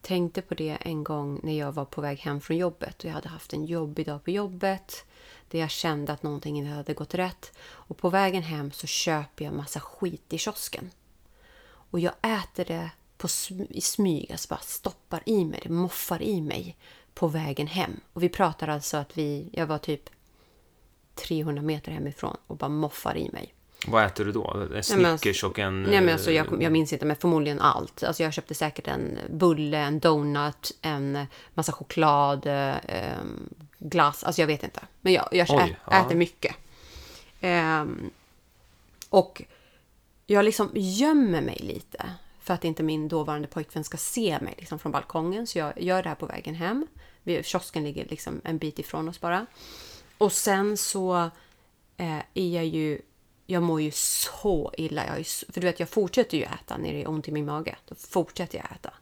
tänkte på det en gång när jag var på väg hem från jobbet. Och jag hade haft en jobbig dag på jobbet. Där jag kände att någonting inte hade gått rätt. Och på vägen hem så köper jag massa skit i kiosken. Och jag äter det på sm- i smyg, alltså bara stoppar i mig det, moffar i mig på vägen hem. Och vi pratar alltså att vi, jag var typ 300 meter hemifrån och bara moffar i mig. Vad äter du då? En Snickers och en... Nej, men alltså, jag, eh, jag minns inte, men förmodligen allt. Alltså, jag köpte säkert en bulle, en donut, en massa choklad, eh, glass. Alltså jag vet inte. Men jag, jag Oj, ä, äter mycket. Ehm, och jag liksom gömmer mig lite för att inte min dåvarande pojkvän ska se mig liksom från balkongen. Så jag gör det här på vägen hem. Kiosken ligger liksom en bit ifrån oss bara. Och sen så eh, är jag ju... Jag mår ju så illa. Jag är för du vet, jag fortsätter ju äta när det är ont i min mage. Då fortsätter jag äta.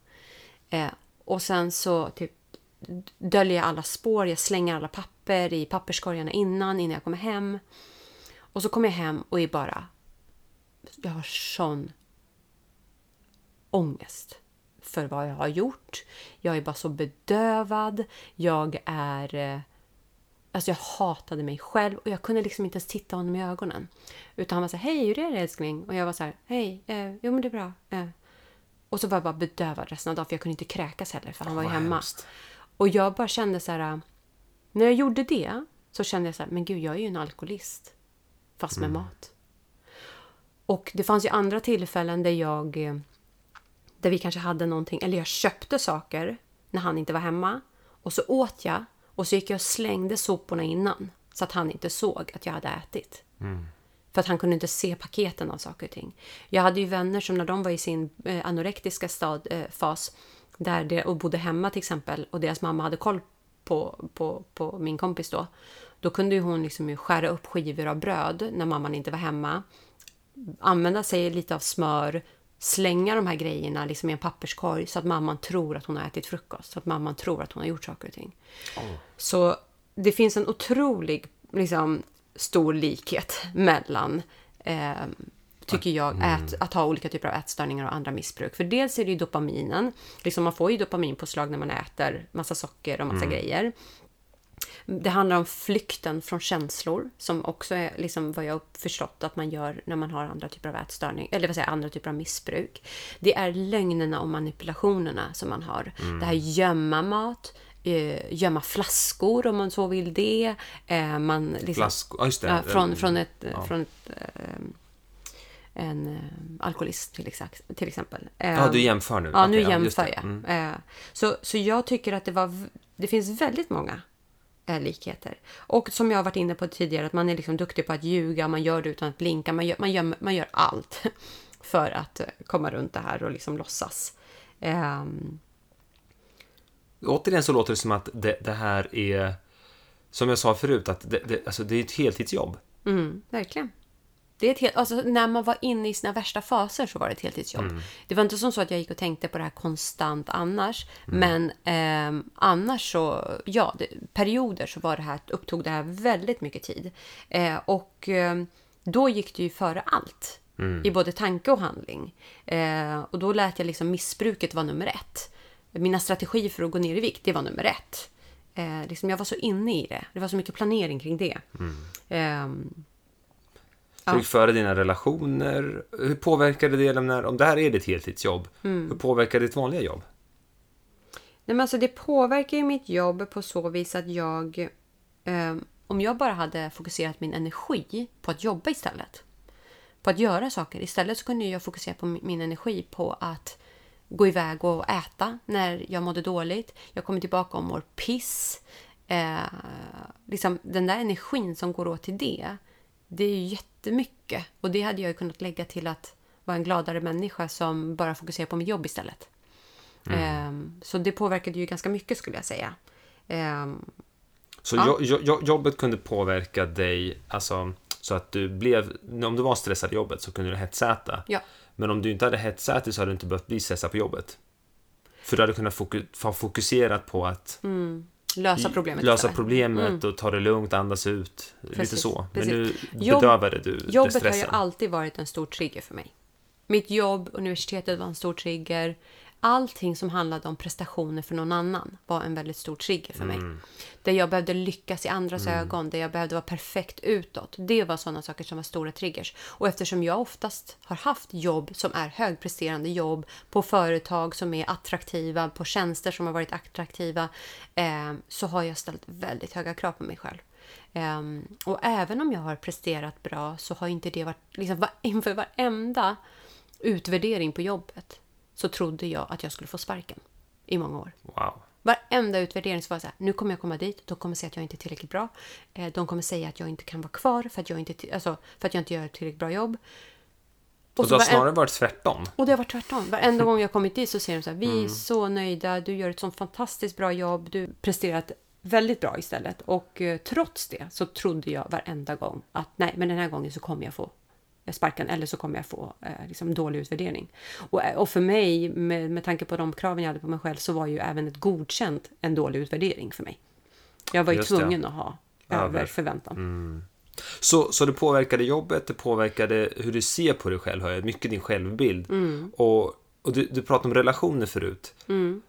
Eh, och sen så typ döljer jag alla spår. Jag slänger alla papper i papperskorgarna innan, innan jag kommer hem. Och så kommer jag hem och är bara... Jag har sån ångest för vad jag har gjort. Jag är bara så bedövad. Jag är... eh, Alltså jag hatade mig själv och jag kunde liksom inte ens titta honom i ögonen. Utan han var så här, hej hur är det älskling? Och jag var så här, hej, eh, jo men det är bra. Eh. Och så var jag bara bedövad resten av dagen för jag kunde inte kräkas heller för han var ju hemma. hemskt. Och jag bara kände så här, när jag gjorde det så kände jag så här, men gud jag är ju en alkoholist. Fast med mat. Och det fanns ju andra tillfällen där jag eh, där vi kanske hade någonting, eller jag köpte saker när han inte var hemma och så åt jag och så gick jag och slängde soporna innan så att han inte såg att jag hade ätit. För att han kunde inte se paketen av saker och ting. Jag hade ju vänner som när de var i sin eh, anorektiska stad, eh, fas där det, och bodde hemma till exempel och deras mamma hade koll på, på, på min kompis då. Då kunde ju hon liksom skära upp skivor av bröd när mamman inte var hemma använda sig lite av smör, slänga de här grejerna liksom i en papperskorg så att mamman tror att hon har ätit frukost. Så att mamman tror att hon har gjort saker och ting. Så det finns en otrolig liksom, stor likhet mellan eh, tycker jag, ät, att ha olika typer av ätstörningar och andra missbruk. För dels är det ju dopaminen. Liksom man får ju dopaminpåslag när man äter massa socker och massa grejer. Det handlar om flykten från känslor som också är liksom vad jag förstått att man gör när man har andra typer av ätstörning, eller vad säger andra typer av missbruk. Det är lögnerna och manipulationerna som man har. Det här gömma mat, eh, gömma flaskor om man så vill det. Eh, man liksom, Flask... Ja, just det. Från, från ett, Ja. från ett eh, en eh, alkoholist till, ex- till exempel. Ja, du jämför nu? Ja, nu Okej, jämför jag. Mm. Eh, så, så jag tycker att det var... Det finns väldigt många eh, likheter. Och som jag har varit inne på tidigare, att man är liksom duktig på att ljuga, man gör det utan att blinka, man gör, man gör, man gör allt för att eh, komma runt det här och liksom låtsas. Ehm, Återigen så låter det som att det, det här är, som jag sa förut, att det, det, alltså det är ett heltidsjobb. Mm, verkligen. Det är ett helt, alltså, när man var inne i sina värsta faser så var det ett heltidsjobb. Det var inte som så att jag gick och tänkte på det här konstant annars. Men ehm, annars så, ja, det, perioder så var det här, upptog det här väldigt mycket tid. Eh, och ehm, då gick det ju före allt. I både tanke och handling. Eh, och då lät jag liksom missbruket vara nummer ett. Mina strategier för att gå ner i vikt, det var nummer ett. Eh, liksom jag var så inne i det. Det var så mycket planering kring det. Ehm, Du gick före dina relationer. Hur påverkade det, när, om det här är ditt heltidsjobb, Mm. hur påverkar ditt vanliga jobb? Nej, men alltså det påverkar ju mitt jobb på så vis att jag... Eh, om jag bara hade fokuserat min energi på att jobba istället. På att göra saker. Istället så kunde jag fokusera på min energi på att gå iväg och äta när jag mådde dåligt. Jag kommer tillbaka och mår piss. Eh, liksom, den där energin som går åt till det, det är ju jättemycket. Och det hade jag ju kunnat lägga till att vara en gladare människa som bara fokuserar på mitt jobb istället. Ehm, så det påverkade ju ganska mycket skulle jag säga. Ehm, Så Ja. jo, jo, jo, jobbet kunde påverka dig, alltså, så att du blev, om du var stressad i jobbet så kunde du hetsäta. ja, Men om du inte hade hetsätit så hade du inte behövt bli stressad på jobbet. För du hade kunnat foku ha fokuserat på att lösa problemet lösa problemet och ta det lugnt, andas ut. Lite Precis, så. Men precis. nu Jobb- bedövade du det Jobbet har ju stressen. alltid varit en stor trigger för mig. Mitt jobb, universitetet var en stor trigger. Allting som handlade om prestationer för någon annan var en väldigt stor trigger för mig. Mm. Där jag behövde lyckas i andras ögon, där jag behövde vara perfekt utåt. Det var sådana saker som var stora triggers. Och eftersom jag oftast har haft jobb som är högpresterande jobb på företag som är attraktiva, på tjänster som har varit attraktiva, eh, så har jag ställt väldigt höga krav på mig själv. Ehm, och även om jag har presterat bra så har inte det varit... Liksom, inför varenda utvärdering på jobbet så trodde jag att jag skulle få sparken i många år. Wow. Varenda utvärdering så var det så här, nu kommer jag komma dit, de kommer säga att jag inte är tillräckligt bra. Eh, De kommer säga att jag inte kan vara kvar för att jag inte, alltså, för att jag inte gör ett tillräckligt bra jobb. Och, så det har snarare varit tvärtom. och det har varit tvärtom. Varenda gång jag kommit dit så säger de så här, vi är så nöjda, du gör ett sånt fantastiskt bra jobb, du presterat väldigt bra istället. Och eh, trots det så trodde jag varenda gång att nej, men den här gången så kommer jag få sparken eller så kommer jag få eh, liksom dålig utvärdering. Och, eh, och för mig, med, med tanke på de kraven jag hade på mig själv, så var ju även ett godkänt en dålig utvärdering för mig. Jag var ju Just det. tvungen att ha Över. över förväntan. Så, så det påverkade jobbet, det påverkade hur du ser på dig själv, hör jag, mycket din självbild. Mm. Och, och du, du pratade om relationer förut.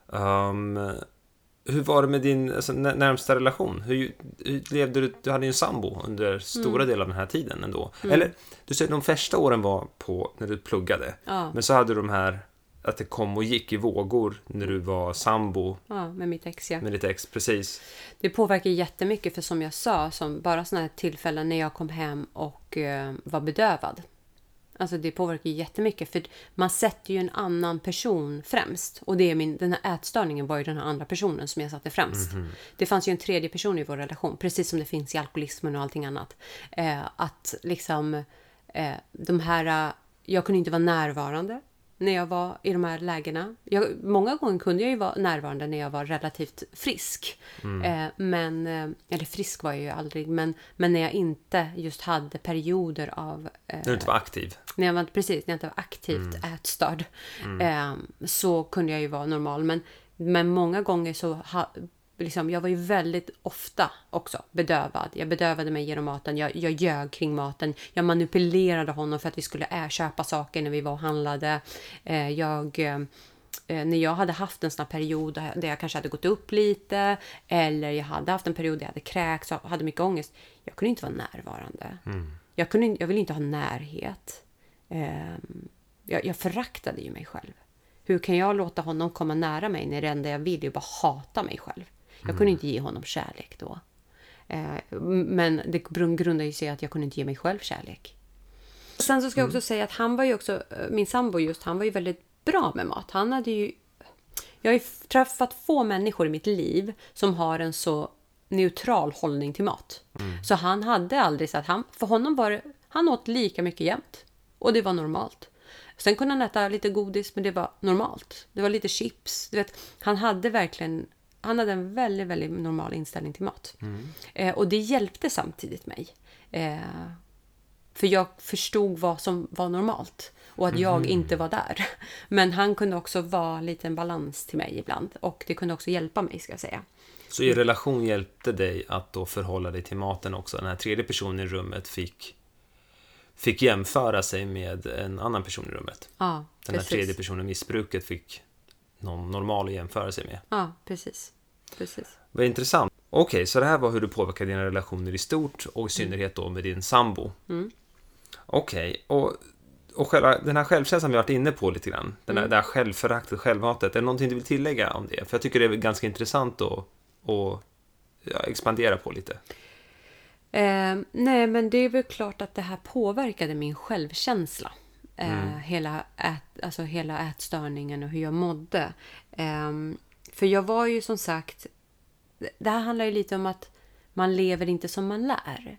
Um, hur var det med din alltså, när- närmsta relation? Hur, hur levde du? Du hade ju en sambo under stora Mm. delar av den här tiden ändå. Eller, du säger de första åren var på när du pluggade. Ja. Men så hade du de här, att det kom och gick i vågor när du var sambo Ja, med mitt ex ja. med ditt ex. Precis. Det påverkar jättemycket för som jag sa, som bara sådana här tillfällen när jag kom hem och eh, var bedövad. Alltså det påverkar jättemycket för man sätter ju en annan person främst. Och det är min, den här ätstörningen var ju den här andra personen som jag satte främst. Det fanns ju en tredje person i vår relation, precis som det finns i alkoholismen och allting annat. Eh, att liksom eh, de här, eh, jag kunde inte vara närvarande när jag var i de här lägena. Jag, många gånger kunde jag ju vara närvarande när jag var relativt frisk. Eh, men, eh, eller frisk var jag ju aldrig, men, men när jag inte just hade perioder av... Eh, När du inte var aktiv. när jag var, precis, när jag inte var aktivt ätstörd eh, så kunde jag ju vara normal. Men, men många gånger så ha, liksom, jag var ju väldigt ofta också bedövad. Jag bedövade mig genom maten. Jag, jag ljög kring maten. Jag manipulerade honom för att vi skulle ä, köpa saker när vi var och handlade. Eh, jag... Eh, eh, när jag hade haft en sån här period där jag kanske hade gått upp lite eller jag hade haft en period där jag hade kräkts och hade mycket ångest. Jag kunde inte vara närvarande. Jag, kunde, jag ville inte ha närhet. Ehm, jag, jag föraktade ju mig själv. Hur kan jag låta honom komma nära mig när det enda jag vill är bara hata mig själv? Jag kunde inte ge honom kärlek då. Eh, men det grund- grundar ju sig att jag kunde inte ge mig själv kärlek. Sen så ska jag också säga att han var ju också, min sambo just, han var ju väldigt bra med mat. Han hade ju... Jag har ju träffat få människor i mitt liv som har en så neutral hållning till mat. Mm. Så han hade aldrig så att han, för honom var det, han åt lika mycket jämt. Och det var normalt. Sen kunde han äta lite godis, men det var normalt. Det var lite chips. Du vet, han hade verkligen han hade en väldigt, väldigt normal inställning till mat. Mm. Eh, och det hjälpte samtidigt mig. Eh, för jag förstod vad som var normalt och att jag mm. inte var där. Men han kunde också vara lite en balans till mig ibland och det kunde också hjälpa mig ska jag säga. Så er relation hjälpte dig att då förhålla dig till maten också? Den här tredje personen i rummet fick, fick jämföra sig med en annan person i rummet? Ja, Den här tredje personen, missbruket, fick någon normal att jämföra sig med? Ja, precis. precis. Vad intressant. Okej, okay, så det här var hur du påverkar dina relationer i stort och i synnerhet då med din sambo. Mm. Okej, okay, och, och själva, den här självkänslan vi har varit inne på lite grann, den här, mm. det här självföraktet, självhatet, är det någonting du vill tillägga om det? För jag tycker det är ganska intressant att och, ja, expandera på lite. Eh, nej, men det är väl klart att det här påverkade min självkänsla. Eh, mm. hela, ät, alltså hela ätstörningen och hur jag mådde. Eh, för jag var ju som sagt... Det här handlar ju lite om att man lever inte som man lär.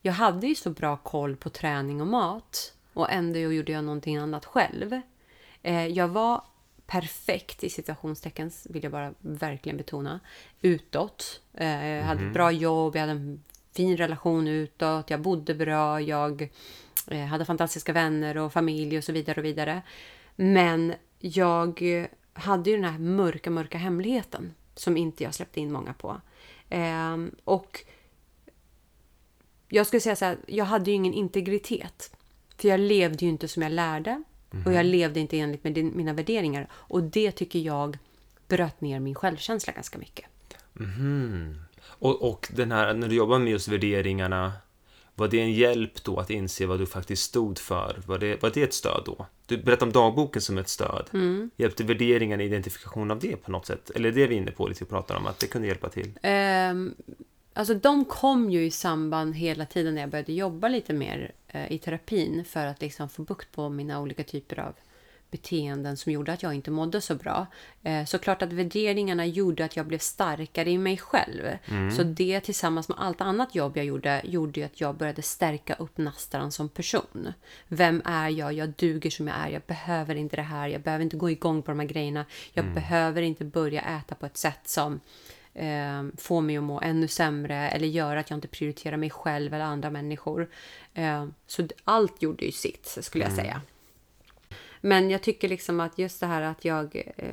Jag hade ju så bra koll på träning och mat och ändå gjorde jag någonting annat själv. Eh, jag var perfekt i situationstecken, vill jag bara verkligen betona, utåt. Eh, jag hade ett mhm. bra jobb, jag hade en fin relation utåt, jag bodde bra, jag hade fantastiska vänner och familj och så vidare och vidare. Men jag hade ju den här mörka, mörka hemligheten som inte jag släppte in många på. Eh, och jag skulle säga så här, jag hade ju ingen integritet. För jag levde ju inte som jag lärde. Och jag levde inte enligt med mina värderingar. Och det tycker jag bröt ner min självkänsla ganska mycket. Mm. Och, och den här, när du jobbar med just värderingarna, var det en hjälp då att inse vad du faktiskt stod för? Var det, var det ett stöd då? Du berättade om dagboken som ett stöd. Mm. Hjälpte värderingarna identifikation av det på något sätt? Eller är det vi är inne på lite och pratar om, att det kunde hjälpa till? Um, Alltså de kom ju i samband hela tiden när jag började jobba lite mer eh, i terapin för att liksom få bukt på mina olika typer av beteenden som gjorde att jag inte mådde så bra. Eh, så klart att värderingarna gjorde att jag blev starkare i mig själv. Mm. Så det tillsammans med allt annat jobb jag gjorde, gjorde att jag började stärka upp Nastran som person. Vem är jag? Jag duger som jag är. Jag behöver inte det här. Jag behöver inte gå igång på de här grejerna. Jag mm. behöver inte börja äta på ett sätt som eh, få mig att må ännu sämre eller göra att jag inte prioriterar mig själv eller andra människor. Eh, så allt gjorde ju sitt, skulle jag mm. säga. Men jag tycker liksom att just det här att jag eh,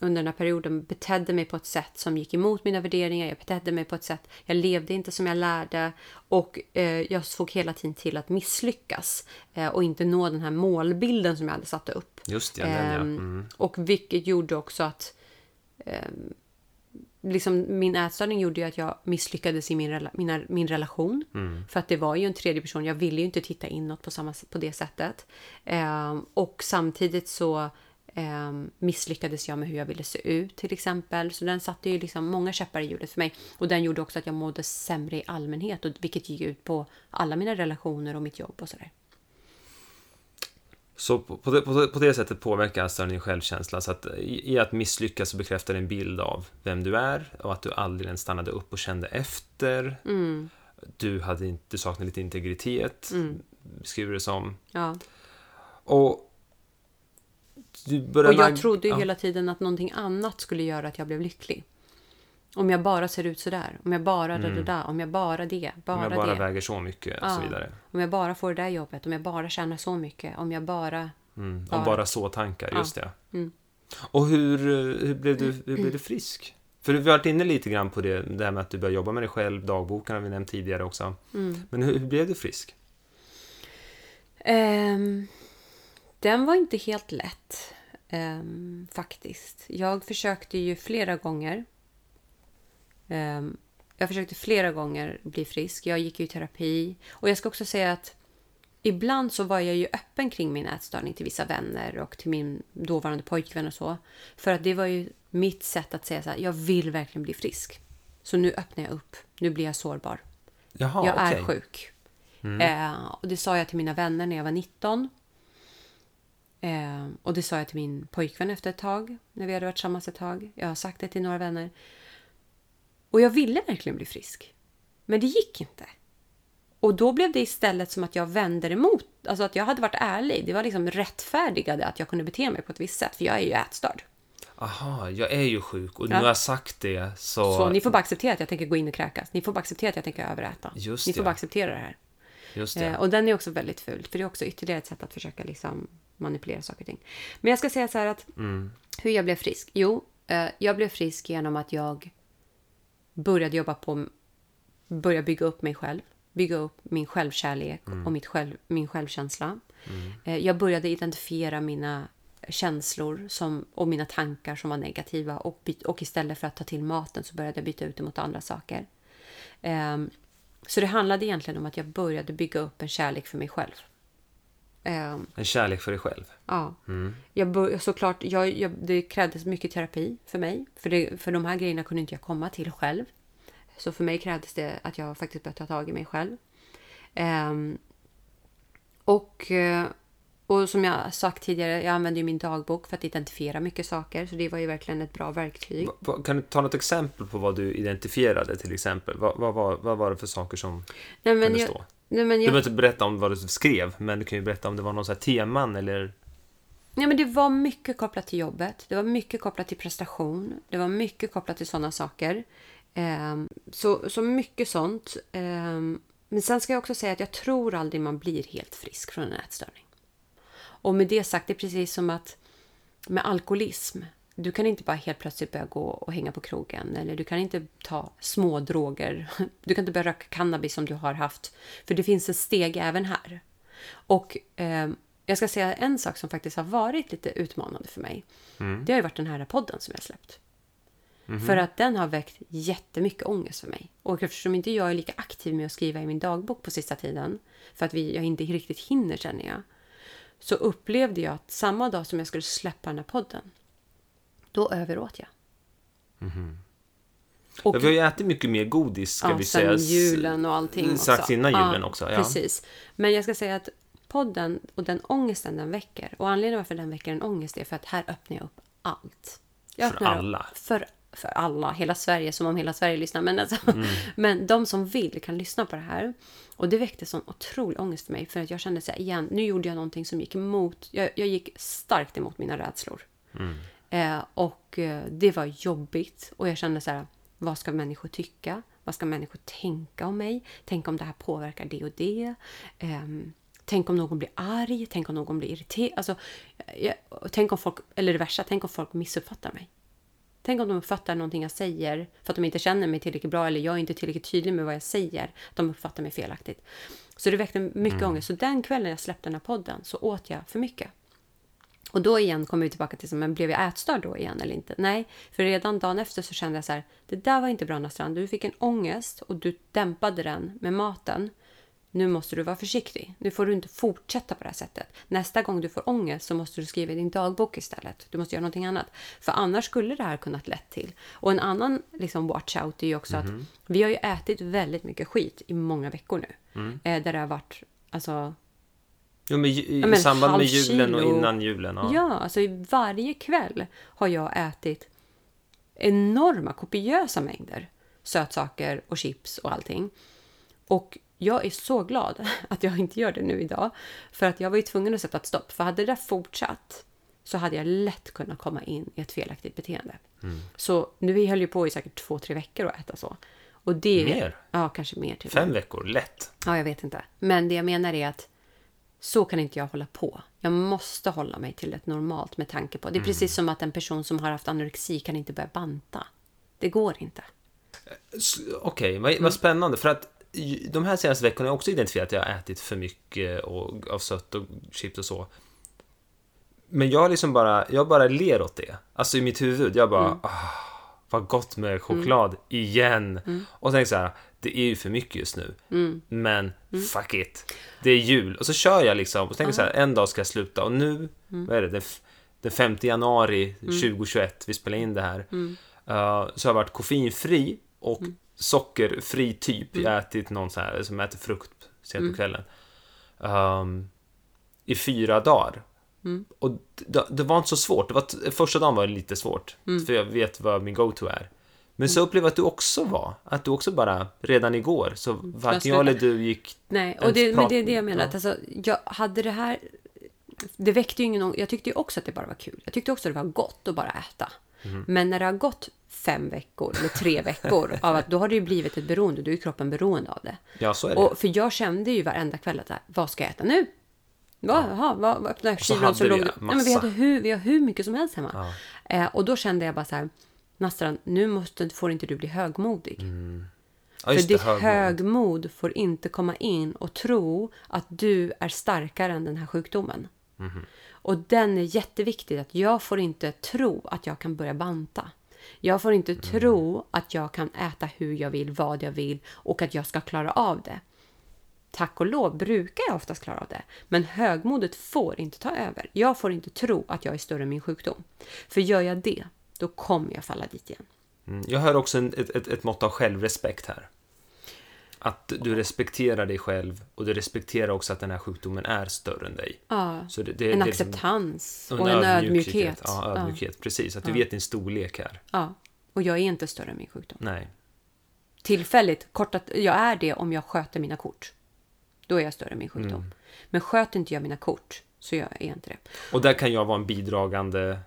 under den här perioden betedde mig på ett sätt som gick emot mina värderingar. Jag betedde mig på ett sätt, jag levde inte som jag lärde och eh, jag såg hela tiden till att misslyckas eh, och inte nå den här målbilden som jag hade satt upp. Just det, den, ja. Ehm, mm. Och vilket gjorde också att ehm, liksom, min ätstörning gjorde ju att jag misslyckades i min, rela mina, min relation. Mm. För att det var ju en tredje person. Jag ville ju inte titta inåt på, samma, på det sättet. Eh, och samtidigt så eh, misslyckades jag med hur jag ville se ut till exempel. Så den satte ju liksom många käppar i hjulet för mig. Och den gjorde också att jag mådde sämre i allmänhet. Och, vilket gick ut på alla mina relationer och mitt jobb och sådär. Så på det, på, på det sättet påverkar alltså din självkänsla. Så att i, att misslyckas så bekräftar en bild av vem du är och att du aldrig ens stannade upp och kände efter. Mm. Du, hade inte, du saknade lite integritet, mm. beskriver det som. Ja. Och. Och jag trodde ju ja. hela tiden att någonting annat skulle göra att jag blev lycklig. Om jag bara ser ut sådär, om jag bara mm. det där, om jag bara det, bara Om jag bara det. väger så mycket och ja. så vidare. Om jag bara får det där jobbet, om jag bara tjänar så mycket, om jag bara... Mm. Bara... Om bara så tankar, just ja. det. Mm. Och hur, hur, blev du, hur blev du frisk? För vi har varit inne lite grann på det, det här med att du började jobba med dig själv, dagboken har vi nämnt tidigare också. Mm. Men hur, hur, blev du frisk? Um, den var inte helt lätt, um, faktiskt. Jag försökte ju flera gånger jag försökte flera gånger bli frisk. Jag gick i terapi. Och jag ska också säga att ibland så var jag ju öppen kring min ätstörning till vissa vänner och till min dåvarande pojkvän och så. För att det var ju mitt sätt att säga så här, jag vill verkligen bli frisk. Så nu öppnar jag upp. Nu blir jag sårbar. Jaha, jag är okay. sjuk. Mm. Eh, och det sa jag till mina vänner när jag var 19. Eh, och det sa jag till min pojkvän efter ett tag, när vi hade varit tillsammans ett tag. Jag har sagt det till några vänner. Och jag ville verkligen bli frisk. Men det gick inte. Och då blev det istället som att jag vände emot. Alltså att jag hade varit ärlig. Det var liksom rättfärdigade att jag kunde bete mig på ett visst sätt. För jag är ju ätstörd. Aha, jag är ju sjuk och ja. nu har jag sagt det så... Så ni får bara acceptera att jag tänker gå in och kräkas. Ni får bara acceptera att jag tänker överäta. Just ni får bara acceptera det här. Just det. Eh, och den är också väldigt ful. För det är också ytterligare ett sätt att försöka liksom manipulera saker och ting. Men jag ska säga så här att mm. hur jag blev frisk. Jo, eh, jag blev frisk genom att jag började jobba på, börja bygga upp mig själv. Bygga upp min självkärlek mm. och mitt själv, min självkänsla. Mm. Eh, jag började identifiera mina känslor som, och mina tankar som var negativa och, och istället för att ta till maten så började jag byta ut det mot andra saker. Um, så det handlade egentligen om att jag började bygga upp en kärlek för mig själv. Um, en kärlek för dig själv? Ja. Mm. Jag såklart, jag, jag, det krävdes mycket terapi för mig. För, det, för de här grejerna kunde inte jag komma till själv. Så för mig krävdes det att jag faktiskt började ta tag i mig själv. Um, och eh, och som jag sagt tidigare, jag använder ju min dagbok för att identifiera mycket saker. Så det var ju verkligen ett bra verktyg. Kan du ta något exempel på vad du identifierade till exempel? Vad, vad, vad, vad var det för saker som nej, kunde jag, stå? Nej, men jag, du behöver inte berätta om vad du skrev, men du kan ju berätta om det var någon så här teman eller Ja, men det var mycket kopplat till jobbet. Det var mycket kopplat till prestation. Det var mycket kopplat till sådana saker. Um, så, så mycket sånt. Um, men sen ska jag också säga att jag tror aldrig man blir helt frisk från en ätstörning. Och med det sagt, det är precis som att med alkoholism. Du kan inte bara helt plötsligt börja gå och hänga på krogen eller du kan inte ta små droger. Du kan inte börja röka cannabis som du har haft. För det finns ett steg även här. Och eh, jag ska säga en sak som faktiskt har varit lite utmanande för mig. Mm. Det har ju varit den här podden som jag släppt. Mm. För att den har väckt jättemycket ångest för mig. Och eftersom inte jag är lika aktiv med att skriva i min dagbok på sista tiden, för att vi, jag inte riktigt hinner känner jag, så upplevde jag att samma dag som jag skulle släppa den här podden, då överåt jag. Mm. Och, vi har ju ätit mycket mer godis, ska ja, vi säga. julen och allting Strax innan julen ja, också. Ja. Precis. Men jag ska säga att podden och den ångesten den väcker, och anledningen varför den väcker en ångest är för att här öppnar jag upp allt. Jag för alla? För, för alla, hela Sverige, som om hela Sverige lyssnar. Men, alltså, mm. men de som vill kan lyssna på det här. Och det väckte sån otrolig ångest för mig. För att jag kände så här, igen, nu gjorde jag någonting som gick emot, jag, jag gick starkt emot mina rädslor. Mm. Eh, och eh, det var jobbigt. Och jag kände så här, vad ska människor tycka? Vad ska människor tänka om mig? Tänk om det här påverkar det och det? Eh, tänk om någon blir arg? Tänk om någon blir irriterad? Alltså, jag, tänk om folk, eller det värsta, tänk om folk missuppfattar mig. Tänk om de uppfattar någonting jag säger för att de inte känner mig tillräckligt bra eller jag är inte tillräckligt tydlig med vad jag säger. Att de uppfattar mig felaktigt. Så det väckte mycket mm. ångest. Så den kvällen jag släppte den här podden så åt jag för mycket. Och då igen kommer vi tillbaka till, men blev jag ätstörd då igen eller inte? Nej, för redan dagen efter så kände jag så här, det där var inte bra Nastrand. Du fick en ångest och du dämpade den med maten nu måste du vara försiktig. Nu får du inte fortsätta på det här sättet. Nästa gång du får ångest så måste du skriva i din dagbok istället. Du måste göra någonting annat. För annars skulle det här kunnat lett till. Och en annan liksom watch out är ju också mm att mhm. vi har ju ätit väldigt mycket skit i många veckor nu. Mm. Eh, där det har varit, alltså... Jo, men i, ja, men samband med julen och innan julen. Ja. ja, alltså varje kväll har jag ätit enorma, kopiösa mängder sötsaker och chips och allting. Och jag är så glad att jag inte gör det nu idag. För att jag var ju tvungen att sätta ett stopp. För hade det där fortsatt så hade jag lätt kunnat komma in i ett felaktigt beteende. Mm. Så nu höll jag på i säkert två, tre veckor att äta så. Och det, mer? Ja, kanske mer. Till Fem veckor, lätt. Ja, jag vet inte. Men det jag menar är att så kan inte jag hålla på. Jag måste hålla mig till ett normalt med tanke på. Det är mm. precis som att en person som har haft anorexi kan inte börja banta. Det går inte. Okej, okay, vad, vad spännande. För att de här senaste veckorna har jag också identifierat att jag har ätit för mycket och, av sött och chips och så. Men jag liksom bara, jag bara ler åt det. Alltså i mitt huvud, jag bara, mm. ah, vad gott med choklad mm. igen. Mm. Och tänker så här, det är ju för mycket just nu. Mm. Men mm. fuck it. Det är jul. Och så kör jag liksom och tänker så här, en dag ska jag sluta. Och nu, mm. vad är det, den, den 5 januari 2021, vi spelar in det här. Uh, så har jag varit koffeinfri och sockerfri typ. Mm. Jag har ätit någon så här som äter frukt sent på kvällen. Um, I fyra dagar. Och det, det var inte så svårt. Det var, första dagen var det lite svårt, för jag vet vad min go-to är. Men så upplevde jag att du också var. Att du också bara, redan igår, så varken jag eller du gick... Nej, och det, men det är det jag menar. Ja. Att alltså, jag hade det här... Det väckte ju ingen... Jag tyckte ju också att det bara var kul. Jag tyckte också att det var gott att bara äta. Mhm. Men när det har gått fem veckor eller tre veckor, av att, då har det ju blivit ett beroende. Då är ju kroppen beroende av det. Ja, så är det. Och, för jag kände ju varenda kväll att så här, vad ska jag äta nu? Vad, jaha, vad, vad öppnade så kylen så hade låg det... Nej, men vi, hade hur, vi har hur mycket som helst hemma. Eh, och då kände jag bara så här, Nastran, nu måste, får inte du bli högmodig. ja, För ditt högmod. högmod får inte komma in och tro att du är starkare än den här sjukdomen. Mhm. Och den är jätteviktig. Att jag får inte tro att jag kan börja banta. Jag får inte Mm. tro att jag kan äta hur jag vill, vad jag vill och att jag ska klara av det. Tack och lov brukar jag oftast klara av det. Men högmodet får inte ta över. Jag får inte tro att jag är större än min sjukdom. För gör jag det, då kommer jag falla dit igen. Mm, Jag hör också en, ett, ett, ett mått av självrespekt här. Att du respekterar dig själv och du respekterar också att den här sjukdomen är större än dig. Ja, Så det, det, en det liksom- acceptans och och en ödmjukhet. Ja, ödmjukhet. Precis, att du vet din storlek här. Ja. Och jag är inte större än min sjukdom. Nej. Tillfälligt, kortat, jag är det om jag sköter mina kort. Då är jag större än min sjukdom. Mm. Men sköter inte jag mina kort så jag är inte det. Och där kan jag vara en bidragande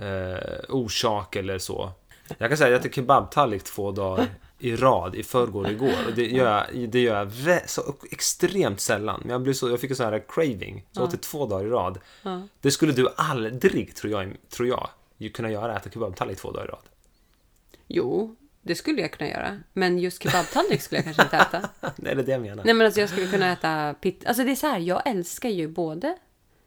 eh, orsak eller så. Jag kan säga att jag äter kebabtallrik två dagar i rad, i förrgår och igår. Och det gör jag, det gör jag så extremt sällan. Men jag, blev så, jag fick en sån här craving, så jag åt det två dagar i rad. Det skulle du aldrig, tror jag, tror jag kunna göra, äta kebabtallrik två dagar i rad. Jo, det skulle jag kunna göra. Men just kebabtallrik skulle jag kanske inte äta. Nej, det är det jag menar. Nej men alltså jag skulle kunna äta pizza. Alltså det är så här, jag älskar ju både...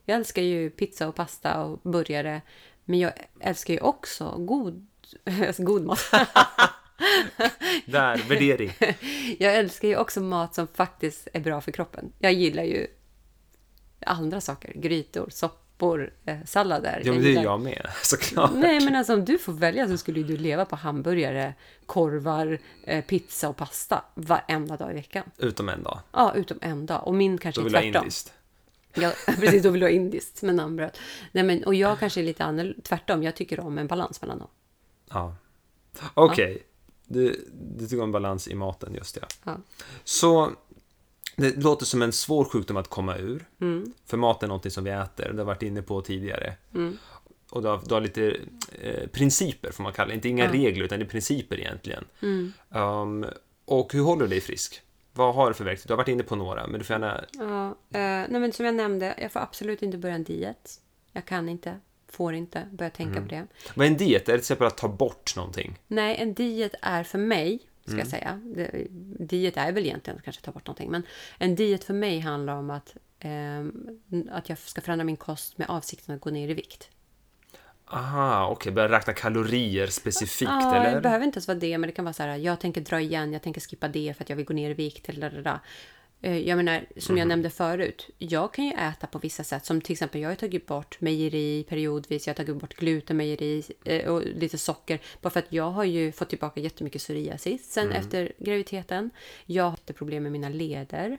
Jag älskar ju pizza och pasta och burgare. Men jag älskar ju också god, alltså god mat. Där, värdering. Jag älskar ju också mat som faktiskt är bra för kroppen. Jag gillar ju andra saker. Grytor, soppor, eh, sallader. Ja, men det är jag med, såklart. Nej, men alltså om du får välja så skulle du leva på hamburgare, korvar, eh, pizza och pasta varenda dag i veckan. Utom en dag. Ja, utom en dag. Och min kanske Då är jag tvärtom. indiskt. Ja, precis, då vill du ha indiskt med namnbröd. Nej, men, och jag kanske är lite annorlunda. Tvärtom, jag tycker om en balans mellan dem. Ja. Okej. Du, du tycker om balans i maten, just det. Ja. Så det låter som en svår sjukdom att komma ur. Mm. För mat är någonting som vi äter, det har varit inne på tidigare. Och du har, du har lite eh, principer, får man kalla det. Inte inga regler, utan det är principer egentligen. Mm. Um, och hur håller du dig frisk? Vad har du för verktyg? Du har varit inne på några, men du får gärna... Ja, eh, nej, men som jag nämnde, jag får absolut inte börja en diet. Jag kan inte, får inte börja tänka på det. Vad är en diet? Är det till exempel att ta bort någonting? Nej, en diet är för mig, ska jag säga. Det, diet är väl egentligen att kanske ta bort någonting. Men en diet för mig handlar om att, ehm, att jag ska förändra min kost med avsikten att gå ner i vikt. Aha, okej. Börja räkna kalorier specifikt, Ja, eller? det behöver inte ens vara det, men det kan vara så här, jag tänker dra igen, jag tänker skippa det för att jag vill gå ner i vikt. Eller det där. Eh, Jag menar, som Mhm. jag nämnde förut, jag kan ju äta på vissa sätt. Som till exempel, jag har tagit bort mejeri periodvis, jag har tagit bort glutenmejeri eh, och lite socker. Bara för att jag har ju fått tillbaka jättemycket psoriasis sen Mm. efter graviditeten. Jag har haft problem med mina leder.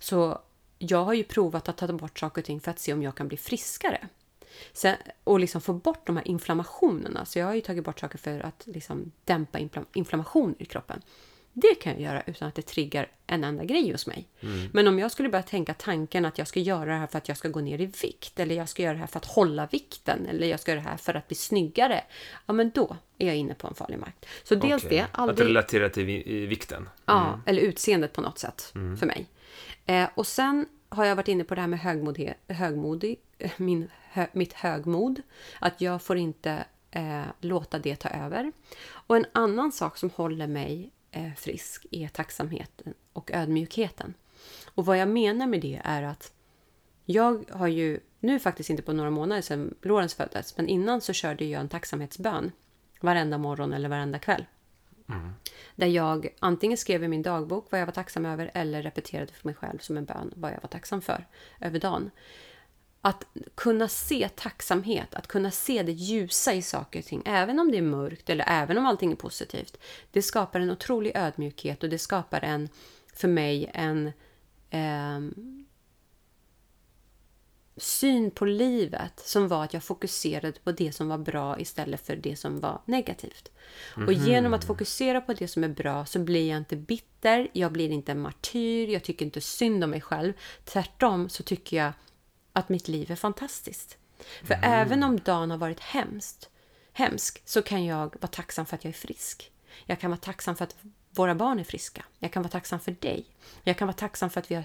Så jag har ju provat att ta bort saker och ting för att se om jag kan bli friskare. Sen, och liksom få bort de här inflammationerna. Så jag har ju tagit bort saker för att liksom dämpa inflam- inflammation i kroppen. Det kan jag göra utan att det triggar en enda grej hos mig. Men om jag skulle börja tänka tanken att jag ska göra det här för att jag ska gå ner i vikt eller jag ska göra det här för att hålla vikten eller jag ska göra det här för att bli snyggare. Ja, men då är jag inne på en farlig mark. Så dels Okej. det, Att aldrig... relatera till vikten. Ja, eller utseendet på något sätt för mig. Eh, och sen har jag varit inne på det här med högmodig, högmodig min, hö, mitt högmod. Att jag får inte eh, låta det ta över. Och en annan sak som håller mig eh, frisk är tacksamheten och ödmjukheten. Och vad jag menar med det är att jag har ju, nu faktiskt inte på några månader sedan Lorentz föddes, men innan så körde jag en tacksamhetsbön varenda morgon eller varenda kväll. Där jag antingen skrev i min dagbok vad jag var tacksam över eller repeterade för mig själv som en bön vad jag var tacksam för över dagen. Att kunna se tacksamhet, att kunna se det ljusa i saker och ting, även om det är mörkt eller även om allting är positivt. Det skapar en otrolig ödmjukhet och det skapar en för mig en eh, syn på livet som var att jag fokuserade på det som var bra istället för det som var negativt. Mm. Och genom att fokusera på det som är bra så blir jag inte bitter, jag blir inte en martyr, jag tycker inte synd om mig själv. Tvärtom så tycker jag att mitt liv är fantastiskt. För mm. även om dagen har varit hemskt, hemsk så kan jag vara tacksam för att jag är frisk. Jag kan vara tacksam för att våra barn är friska. Jag kan vara tacksam för dig. Jag kan vara tacksam för att vi har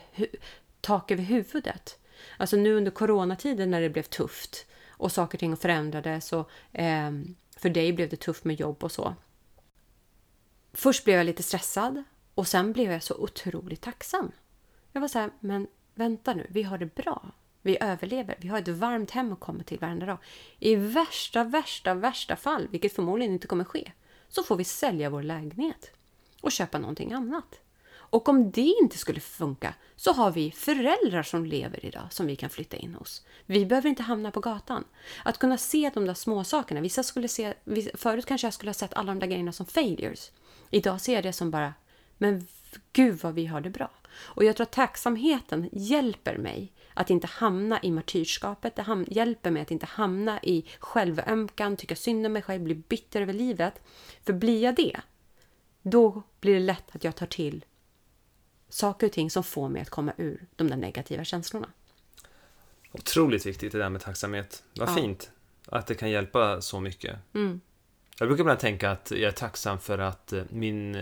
tak över huvudet. Alltså nu under coronatiden när det blev tufft och saker och ting förändrades och eh, för dig blev det tufft med jobb och så. Först blev jag lite stressad och sen blev jag så otroligt tacksam. Jag var så här, men vänta nu, vi har det bra. Vi överlever. Vi har ett varmt hem att komma till varenda dag. I värsta, värsta, värsta fall, vilket förmodligen inte kommer ske, så får vi sälja vår lägenhet och köpa någonting annat. Och om det inte skulle funka så har vi föräldrar som lever idag som vi kan flytta in hos. Vi behöver inte hamna på gatan. Att kunna se de där små sakerna. Vissa skulle se, förut kanske jag skulle ha sett alla de där grejerna som failures. Idag ser jag det som bara, men gud vad vi har det bra. Och jag tror att tacksamheten hjälper mig att inte hamna i martyrskapet. Det hjälper mig att inte hamna i självömkan, tycka synd om mig själv, bli bitter över livet. För blir jag det, då blir det lätt att jag tar till saker och ting som får mig att komma ur de där negativa känslorna. Otroligt viktigt det där med tacksamhet. Vad ja. fint att det kan hjälpa så mycket. Mm. Jag brukar ibland tänka att jag är tacksam för att eh, min,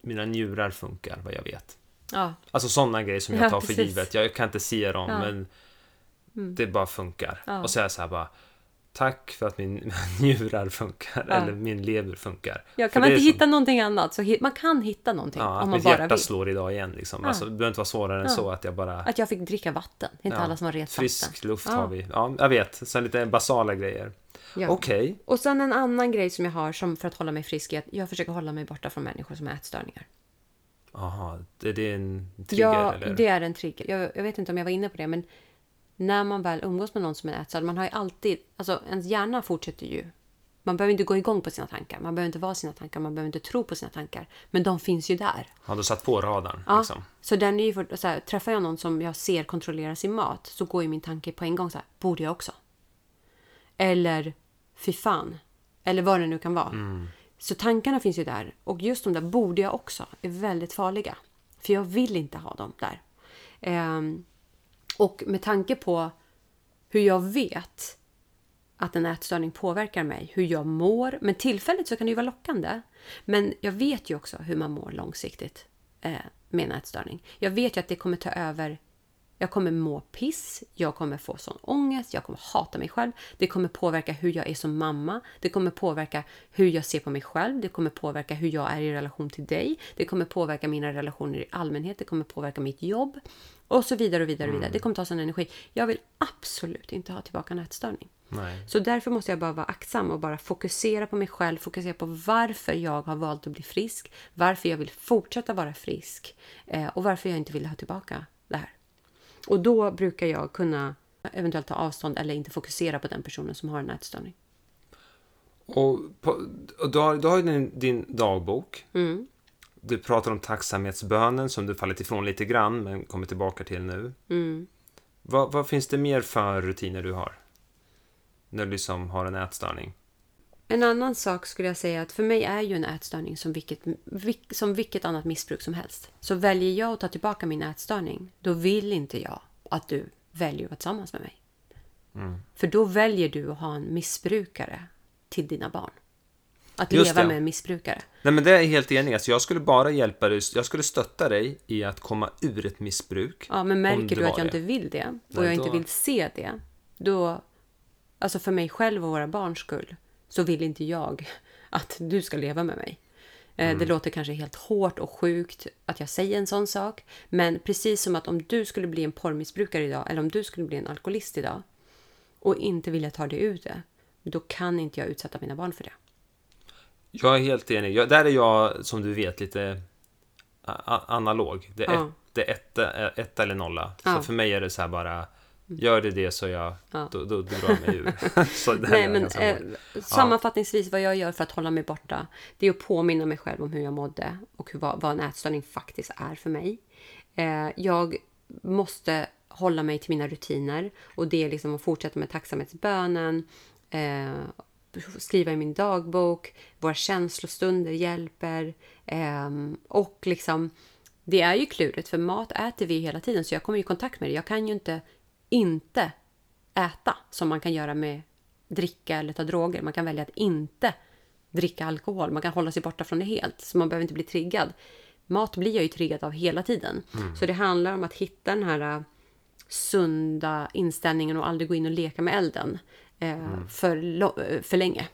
mina njurar funkar, vad jag vet. Ja. Alltså sådana grejer som jag tar för givet. Jag kan inte se dem, ja. men mm. det bara funkar. Och så är jag så här bara, tack för att min njurar funkar, ja. eller min lever funkar. Ja, kan man inte hitta som... någonting annat så man kan hitta någonting ja, om man bara vill. hjärta slår idag igen liksom. Ja. Alltså, det behöver inte vara svårare än så att jag bara... Att jag fick dricka vatten, det är inte alla som har rent Frisk vatten. Luft har vi. Ja, jag vet. Sen lite basala grejer. Ja. Okej. Okay. Och sen en annan grej som jag har som för att hålla mig frisk är att jag försöker hålla mig borta från människor som har ätstörningar. Jaha, är det en trigger? Ja, eller? det är en trigger. Jag, jag vet inte om jag var inne på det, men när man väl umgås med någon som är ätstörd, man har ju alltid, alltså ens hjärna fortsätter ju. Man behöver inte gå igång på sina tankar, man behöver inte vara sina tankar, man behöver inte tro på sina tankar. Men de finns ju där. Har du satt på radarn? Ja, liksom. så den är ju för, så här, träffar jag någon som jag ser kontrollera sin mat så går ju min tanke på en gång så här, borde jag också? Eller, fy fan. Eller vad det nu kan vara. Mm. Så tankarna finns ju där. Och just de där borde jag också är väldigt farliga. För jag vill inte ha dem där. Ehm, och med tanke på hur jag vet att en ätstörning påverkar mig, hur jag mår. Men tillfälligt så kan det ju vara lockande. Men jag vet ju också hur man mår långsiktigt eh, med en ätstörning. Jag vet ju att det kommer ta över jag kommer må piss, jag kommer få sån ångest, jag kommer hata mig själv. Det kommer påverka hur jag är som mamma. Det kommer påverka hur jag ser på mig själv. Det kommer påverka hur jag är i relation till dig. Det kommer påverka mina relationer i allmänhet. Det kommer påverka mitt jobb. Och så vidare och vidare. Och vidare. Mm. Det kommer ta sån energi. Jag vill absolut inte ha tillbaka en ätstörning. Nej. Så därför måste jag bara vara aktsam och bara fokusera på mig själv. Fokusera på varför jag har valt att bli frisk. Varför jag vill fortsätta vara frisk. Eh, och varför jag inte vill ha tillbaka det här. Och då brukar jag kunna eventuellt ta avstånd eller inte fokusera på den personen som har en ätstörning. Och, på, och du har, du har din, din dagbok. Mm. Du pratar om tacksamhetsbönen som du fallit ifrån lite grann men kommer tillbaka till nu. Mm. Vad, vad, finns det mer för rutiner du har? När du liksom har en ätstörning? En annan sak skulle jag säga att för mig är ju en ätstörning som vilket, som vilket annat missbruk som helst. Så väljer jag att ta tillbaka min ätstörning, då vill inte jag att du väljer att vara tillsammans med mig. Mm. För då väljer du att ha en missbrukare till dina barn. Att Just leva det. med en missbrukare. Nej men det är jag helt enig. Alltså jag skulle bara hjälpa dig, jag skulle stötta dig i att komma ur ett missbruk. Ja men märker du att jag det. inte vill det och Nej, jag då... inte vill se det. Då, alltså för mig själv och våra barns skull så vill inte jag att du ska leva med mig. Eh, mm. Det låter kanske helt hårt och sjukt att jag säger en sån sak. Men precis som att om du skulle bli en porrmissbrukare idag eller om du skulle bli en alkoholist idag och inte vilja ta dig ut det, då kan inte jag utsätta mina barn för det. Jag är helt enig. Jag, där är jag, som du vet, lite analog. Det är, ja. ett, det är etta, ett eller nolla. Ja. Så för mig är det så här bara Gör det det så jag, ja. då, då, drar jag mig ur. Nej, men, eh, sammanfattningsvis vad jag gör för att hålla mig borta, det är att påminna mig själv om hur jag mådde och hur, vad, vad en ätstörning faktiskt är för mig. Eh, jag måste hålla mig till mina rutiner och det är liksom att fortsätta med tacksamhetsbönen, eh, skriva i min dagbok, våra känslostunder hjälper eh, och liksom det är ju klurigt för mat äter vi hela tiden så jag kommer i kontakt med det. Jag kan ju inte inte äta som man kan göra med dricka eller ta droger. Man kan välja att inte dricka alkohol. Man kan hålla sig borta från det helt, så man behöver inte bli triggad. Mat blir jag ju triggad av hela tiden. Mm. Så det handlar om att hitta den här äh, sunda inställningen och aldrig gå in och leka med elden eh, mm. för, äh, för länge.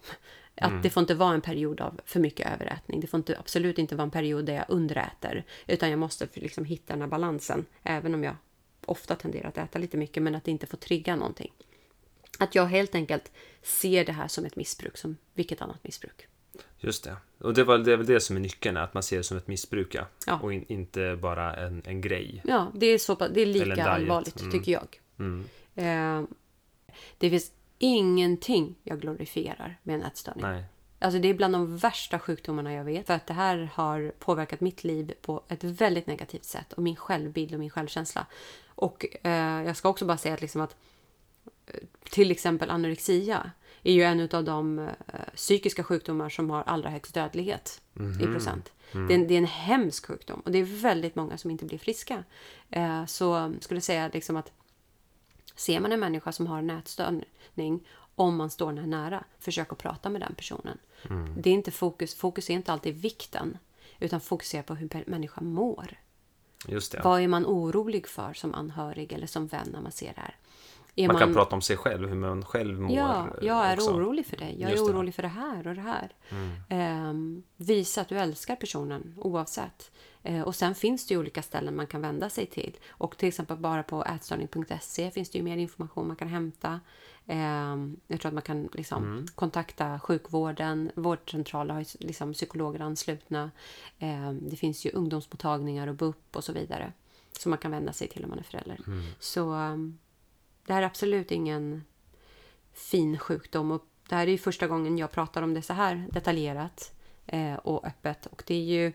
Att mm. det får inte vara en period av för mycket överätning. Det får inte, absolut inte vara en period där jag underäter. Utan jag måste liksom hitta den här balansen. Även om jag ofta tenderar att äta lite mycket, men att det inte får trigga någonting. Att jag helt enkelt ser det här som ett missbruk, som vilket annat missbruk. Just det. Och det, var, det är väl det som är nyckeln, att man ser det som ett missbruk ja. och in, inte bara en, en grej. Ja, det är, så, det är lika allvarligt mm. tycker jag. Mm. Eh, det finns ingenting jag glorifierar med en ätstörning. Nej. Alltså det är bland de värsta sjukdomarna jag vet. För att det här har påverkat mitt liv på ett väldigt negativt sätt. Och min självbild och min självkänsla. Och eh, jag ska också bara säga att, liksom att eh, till exempel anorexia är ju en av de eh, psykiska sjukdomar som har allra högst dödlighet mm -hmm. i procent. Mm. Det, är en, det, är en, hemsk sjukdom och det är väldigt många som inte blir friska. Eh, så skulle jag säga liksom att ser man en människa som har en ätstörning om man står den nära, försök att prata med den personen. Mm. Det är inte fokus, fokus är inte alltid vikten, utan fokusera på hur människan mår. Just det. Vad är man orolig för som anhörig eller som vän när man ser det här? Man, man, kan prata om sig själv, hur man själv mår. Ja, jag är också. orolig för dig. Jag är orolig det. för det här och det här. Mm. Um, visa att du älskar personen oavsett. Uh, och sen finns det ju olika ställen man kan vända sig till. Och till exempel bara på ätstörning.se finns det ju mer information man kan hämta. Um, jag tror att man kan liksom mm. kontakta sjukvården. Vårdcentraler har liksom psykologer anslutna. Um, det finns ju ungdomsmottagningar och BUP och så vidare. Som man kan vända sig till om man är förälder. Mm. Så det här är absolut ingen fin sjukdom. Och det här är ju första gången jag pratar om det så här detaljerat eh, och öppet. Och det är ju...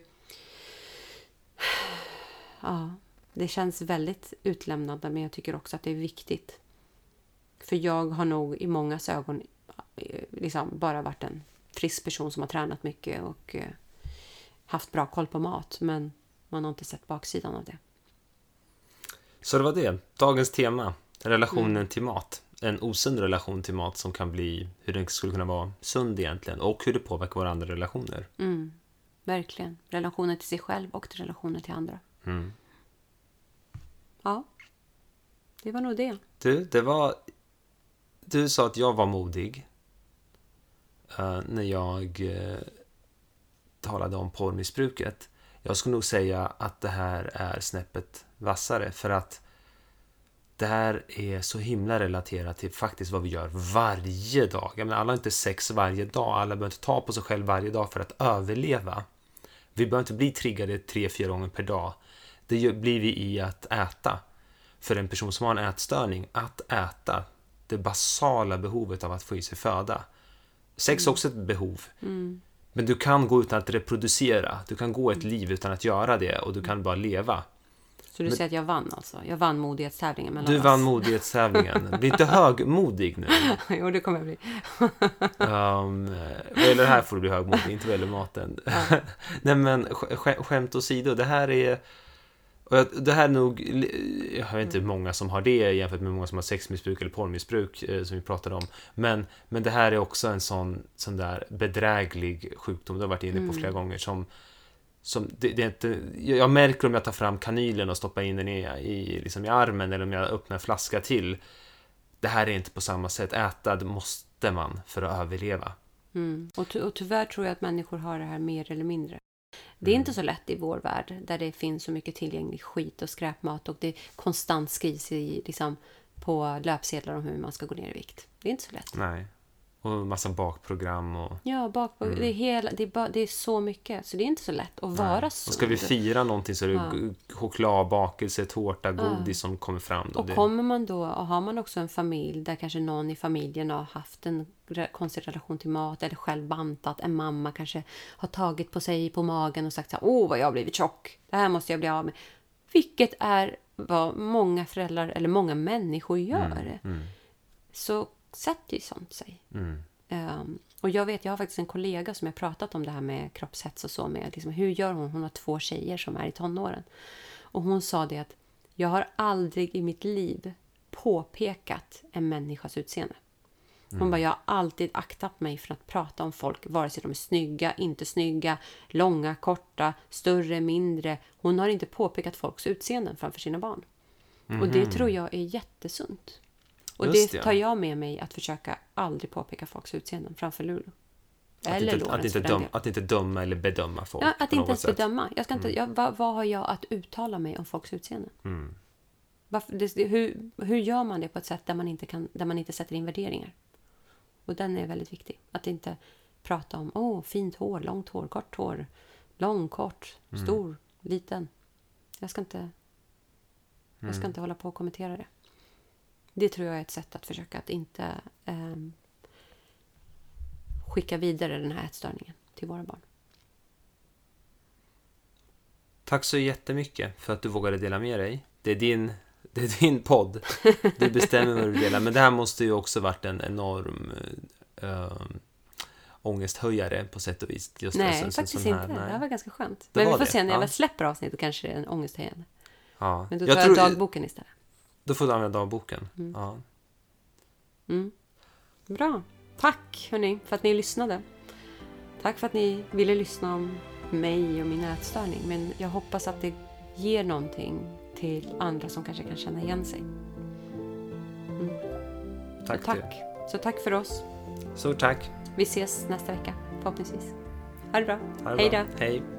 Ja, det känns väldigt utlämnande men jag tycker också att det är viktigt. För jag har nog i många ögon eh, liksom bara varit en frisk person som har tränat mycket och eh, haft bra koll på mat. Men man har inte sett baksidan av det. Så det var det, dagens tema. Relationen mm. till mat. En osund relation till mat som kan bli hur den skulle kunna vara sund egentligen och hur det påverkar våra andra relationer. Mm. Verkligen. Relationer till sig själv och till relationer till andra. Mm. Ja, det var nog det. Du, det var... Du sa att jag var modig uh, när jag uh, talade om porrmissbruket. Jag skulle nog säga att det här är snäppet vassare för att det här är så himla relaterat till faktiskt vad vi gör varje dag. Jag menar, alla har inte sex varje dag, alla behöver inte ta på sig själv varje dag för att överleva. Vi behöver inte bli triggade tre, fyra gånger per dag. Det blir vi i att äta. För en person som har en ätstörning, att äta, det basala behovet av att få i sig föda. Sex är också ett behov. Mm. Men du kan gå utan att reproducera. Du kan gå ett liv utan att göra det och du kan bara leva. Så du men, säger att jag vann alltså? Jag vann modighetstävlingen mellan Du oss. vann modighetstävlingen. Bli inte högmodig nu. jo, det kommer jag bli. um, vad gäller det här får du bli högmodig, inte vad gäller maten. Nej men sk skämt åsido, det här är... Och det här är nog, jag vet inte hur många som har det jämfört med många som har sexmissbruk eller porrmissbruk eh, som vi pratade om. Men, men det här är också en sån, sån där bedräglig sjukdom, det har varit inne på flera mm. gånger, som som, det, det, är inte, jag märker om jag tar fram kanylen och stoppar in den i, i, liksom i armen eller om jag öppnar en flaska till. Det här är inte på samma sätt. Äta det måste man för att överleva. Mm. Och, ty och tyvärr tror jag att människor har det här mer eller mindre. Det är mm. inte så lätt i vår värld där det finns så mycket tillgänglig skit och skräpmat och det konstant skrivs i, liksom, på löpsedlar om hur man ska gå ner i vikt. Det är inte så lätt. Nej. Och massa bakprogram och... Ja, bakprogram. Mm. Det, är hela, det, är bara, det är så mycket. Så det är inte så lätt att vara Nej. Och ska vi fira någonting så är det ja. choklad, bakelse, tårta, godis ja. som kommer fram. Då. Och kommer man då, och har man också en familj där kanske någon i familjen har haft en konstig relation till mat eller själv bantat. En mamma kanske har tagit på sig på magen och sagt så här, åh vad jag har blivit tjock. Det här måste jag bli av med. vilket är vad många föräldrar eller många människor gör, Mm. Mm. så sätter ju sånt sig. Mm. Um, och jag vet, jag har faktiskt en kollega som jag pratat om det här med kroppshets och så med. Liksom, hur gör hon? Hon har två tjejer som är i tonåren. Och hon sa det att jag har aldrig i mitt liv påpekat en människas utseende. Hon Mm. bara, jag har alltid aktat mig för att prata om folk, vare sig de är snygga, inte snygga, långa, korta, större, mindre. Hon har inte påpekat folks utseenden framför sina barn. Och det tror jag är jättesunt. Och. Just det det. tar jag med mig, att försöka aldrig påpeka folks utseenden framför Lulu. Att, Eller inte, att, inte för den döm, delen. att inte döma eller bedöma folk Ja, att inte ens sätt. bedöma. Jag ska inte, jag, vad, vad har jag att uttala mig om folks utseenden? Mm. Varför, det, hur, hur gör man det på ett sätt där man, inte kan, där man inte sätter in värderingar? Och den är väldigt viktig. Att inte prata om åh, fint hår, långt hår, kort hår, lång, kort, Mm. stor, liten. Jag ska inte, jag ska inte hålla på och kommentera det. Det tror jag är ett sätt att försöka att inte ehm, skicka vidare den här ätstörningen till våra barn. Tack så jättemycket för att du vågade dela med dig. Det är din, det är din podd. Du bestämmer vad du vill dela. Men det här måste ju också varit en enorm äh, ångesthöjare på sätt och vis. Just Nej, sån- faktiskt här- inte. nej. Det här var ganska skönt. Det Men vi får det, se när jag ja. släpper avsnittet kanske det är en ångesthöjande. Ja. Men då Jag tar jag tror- dagboken istället. Då får du använda dagboken. Ja. Mm. Bra. Tack hörni för att ni lyssnade. Tack för att ni ville lyssna om mig och min ätstörning. Men jag hoppas att det ger någonting till andra som kanske kan känna igen sig. Tack, Så tack. Så tack för oss. Så tack. Vi ses nästa vecka förhoppningsvis. Ha det bra. Ha det Hej bra. då. Hej.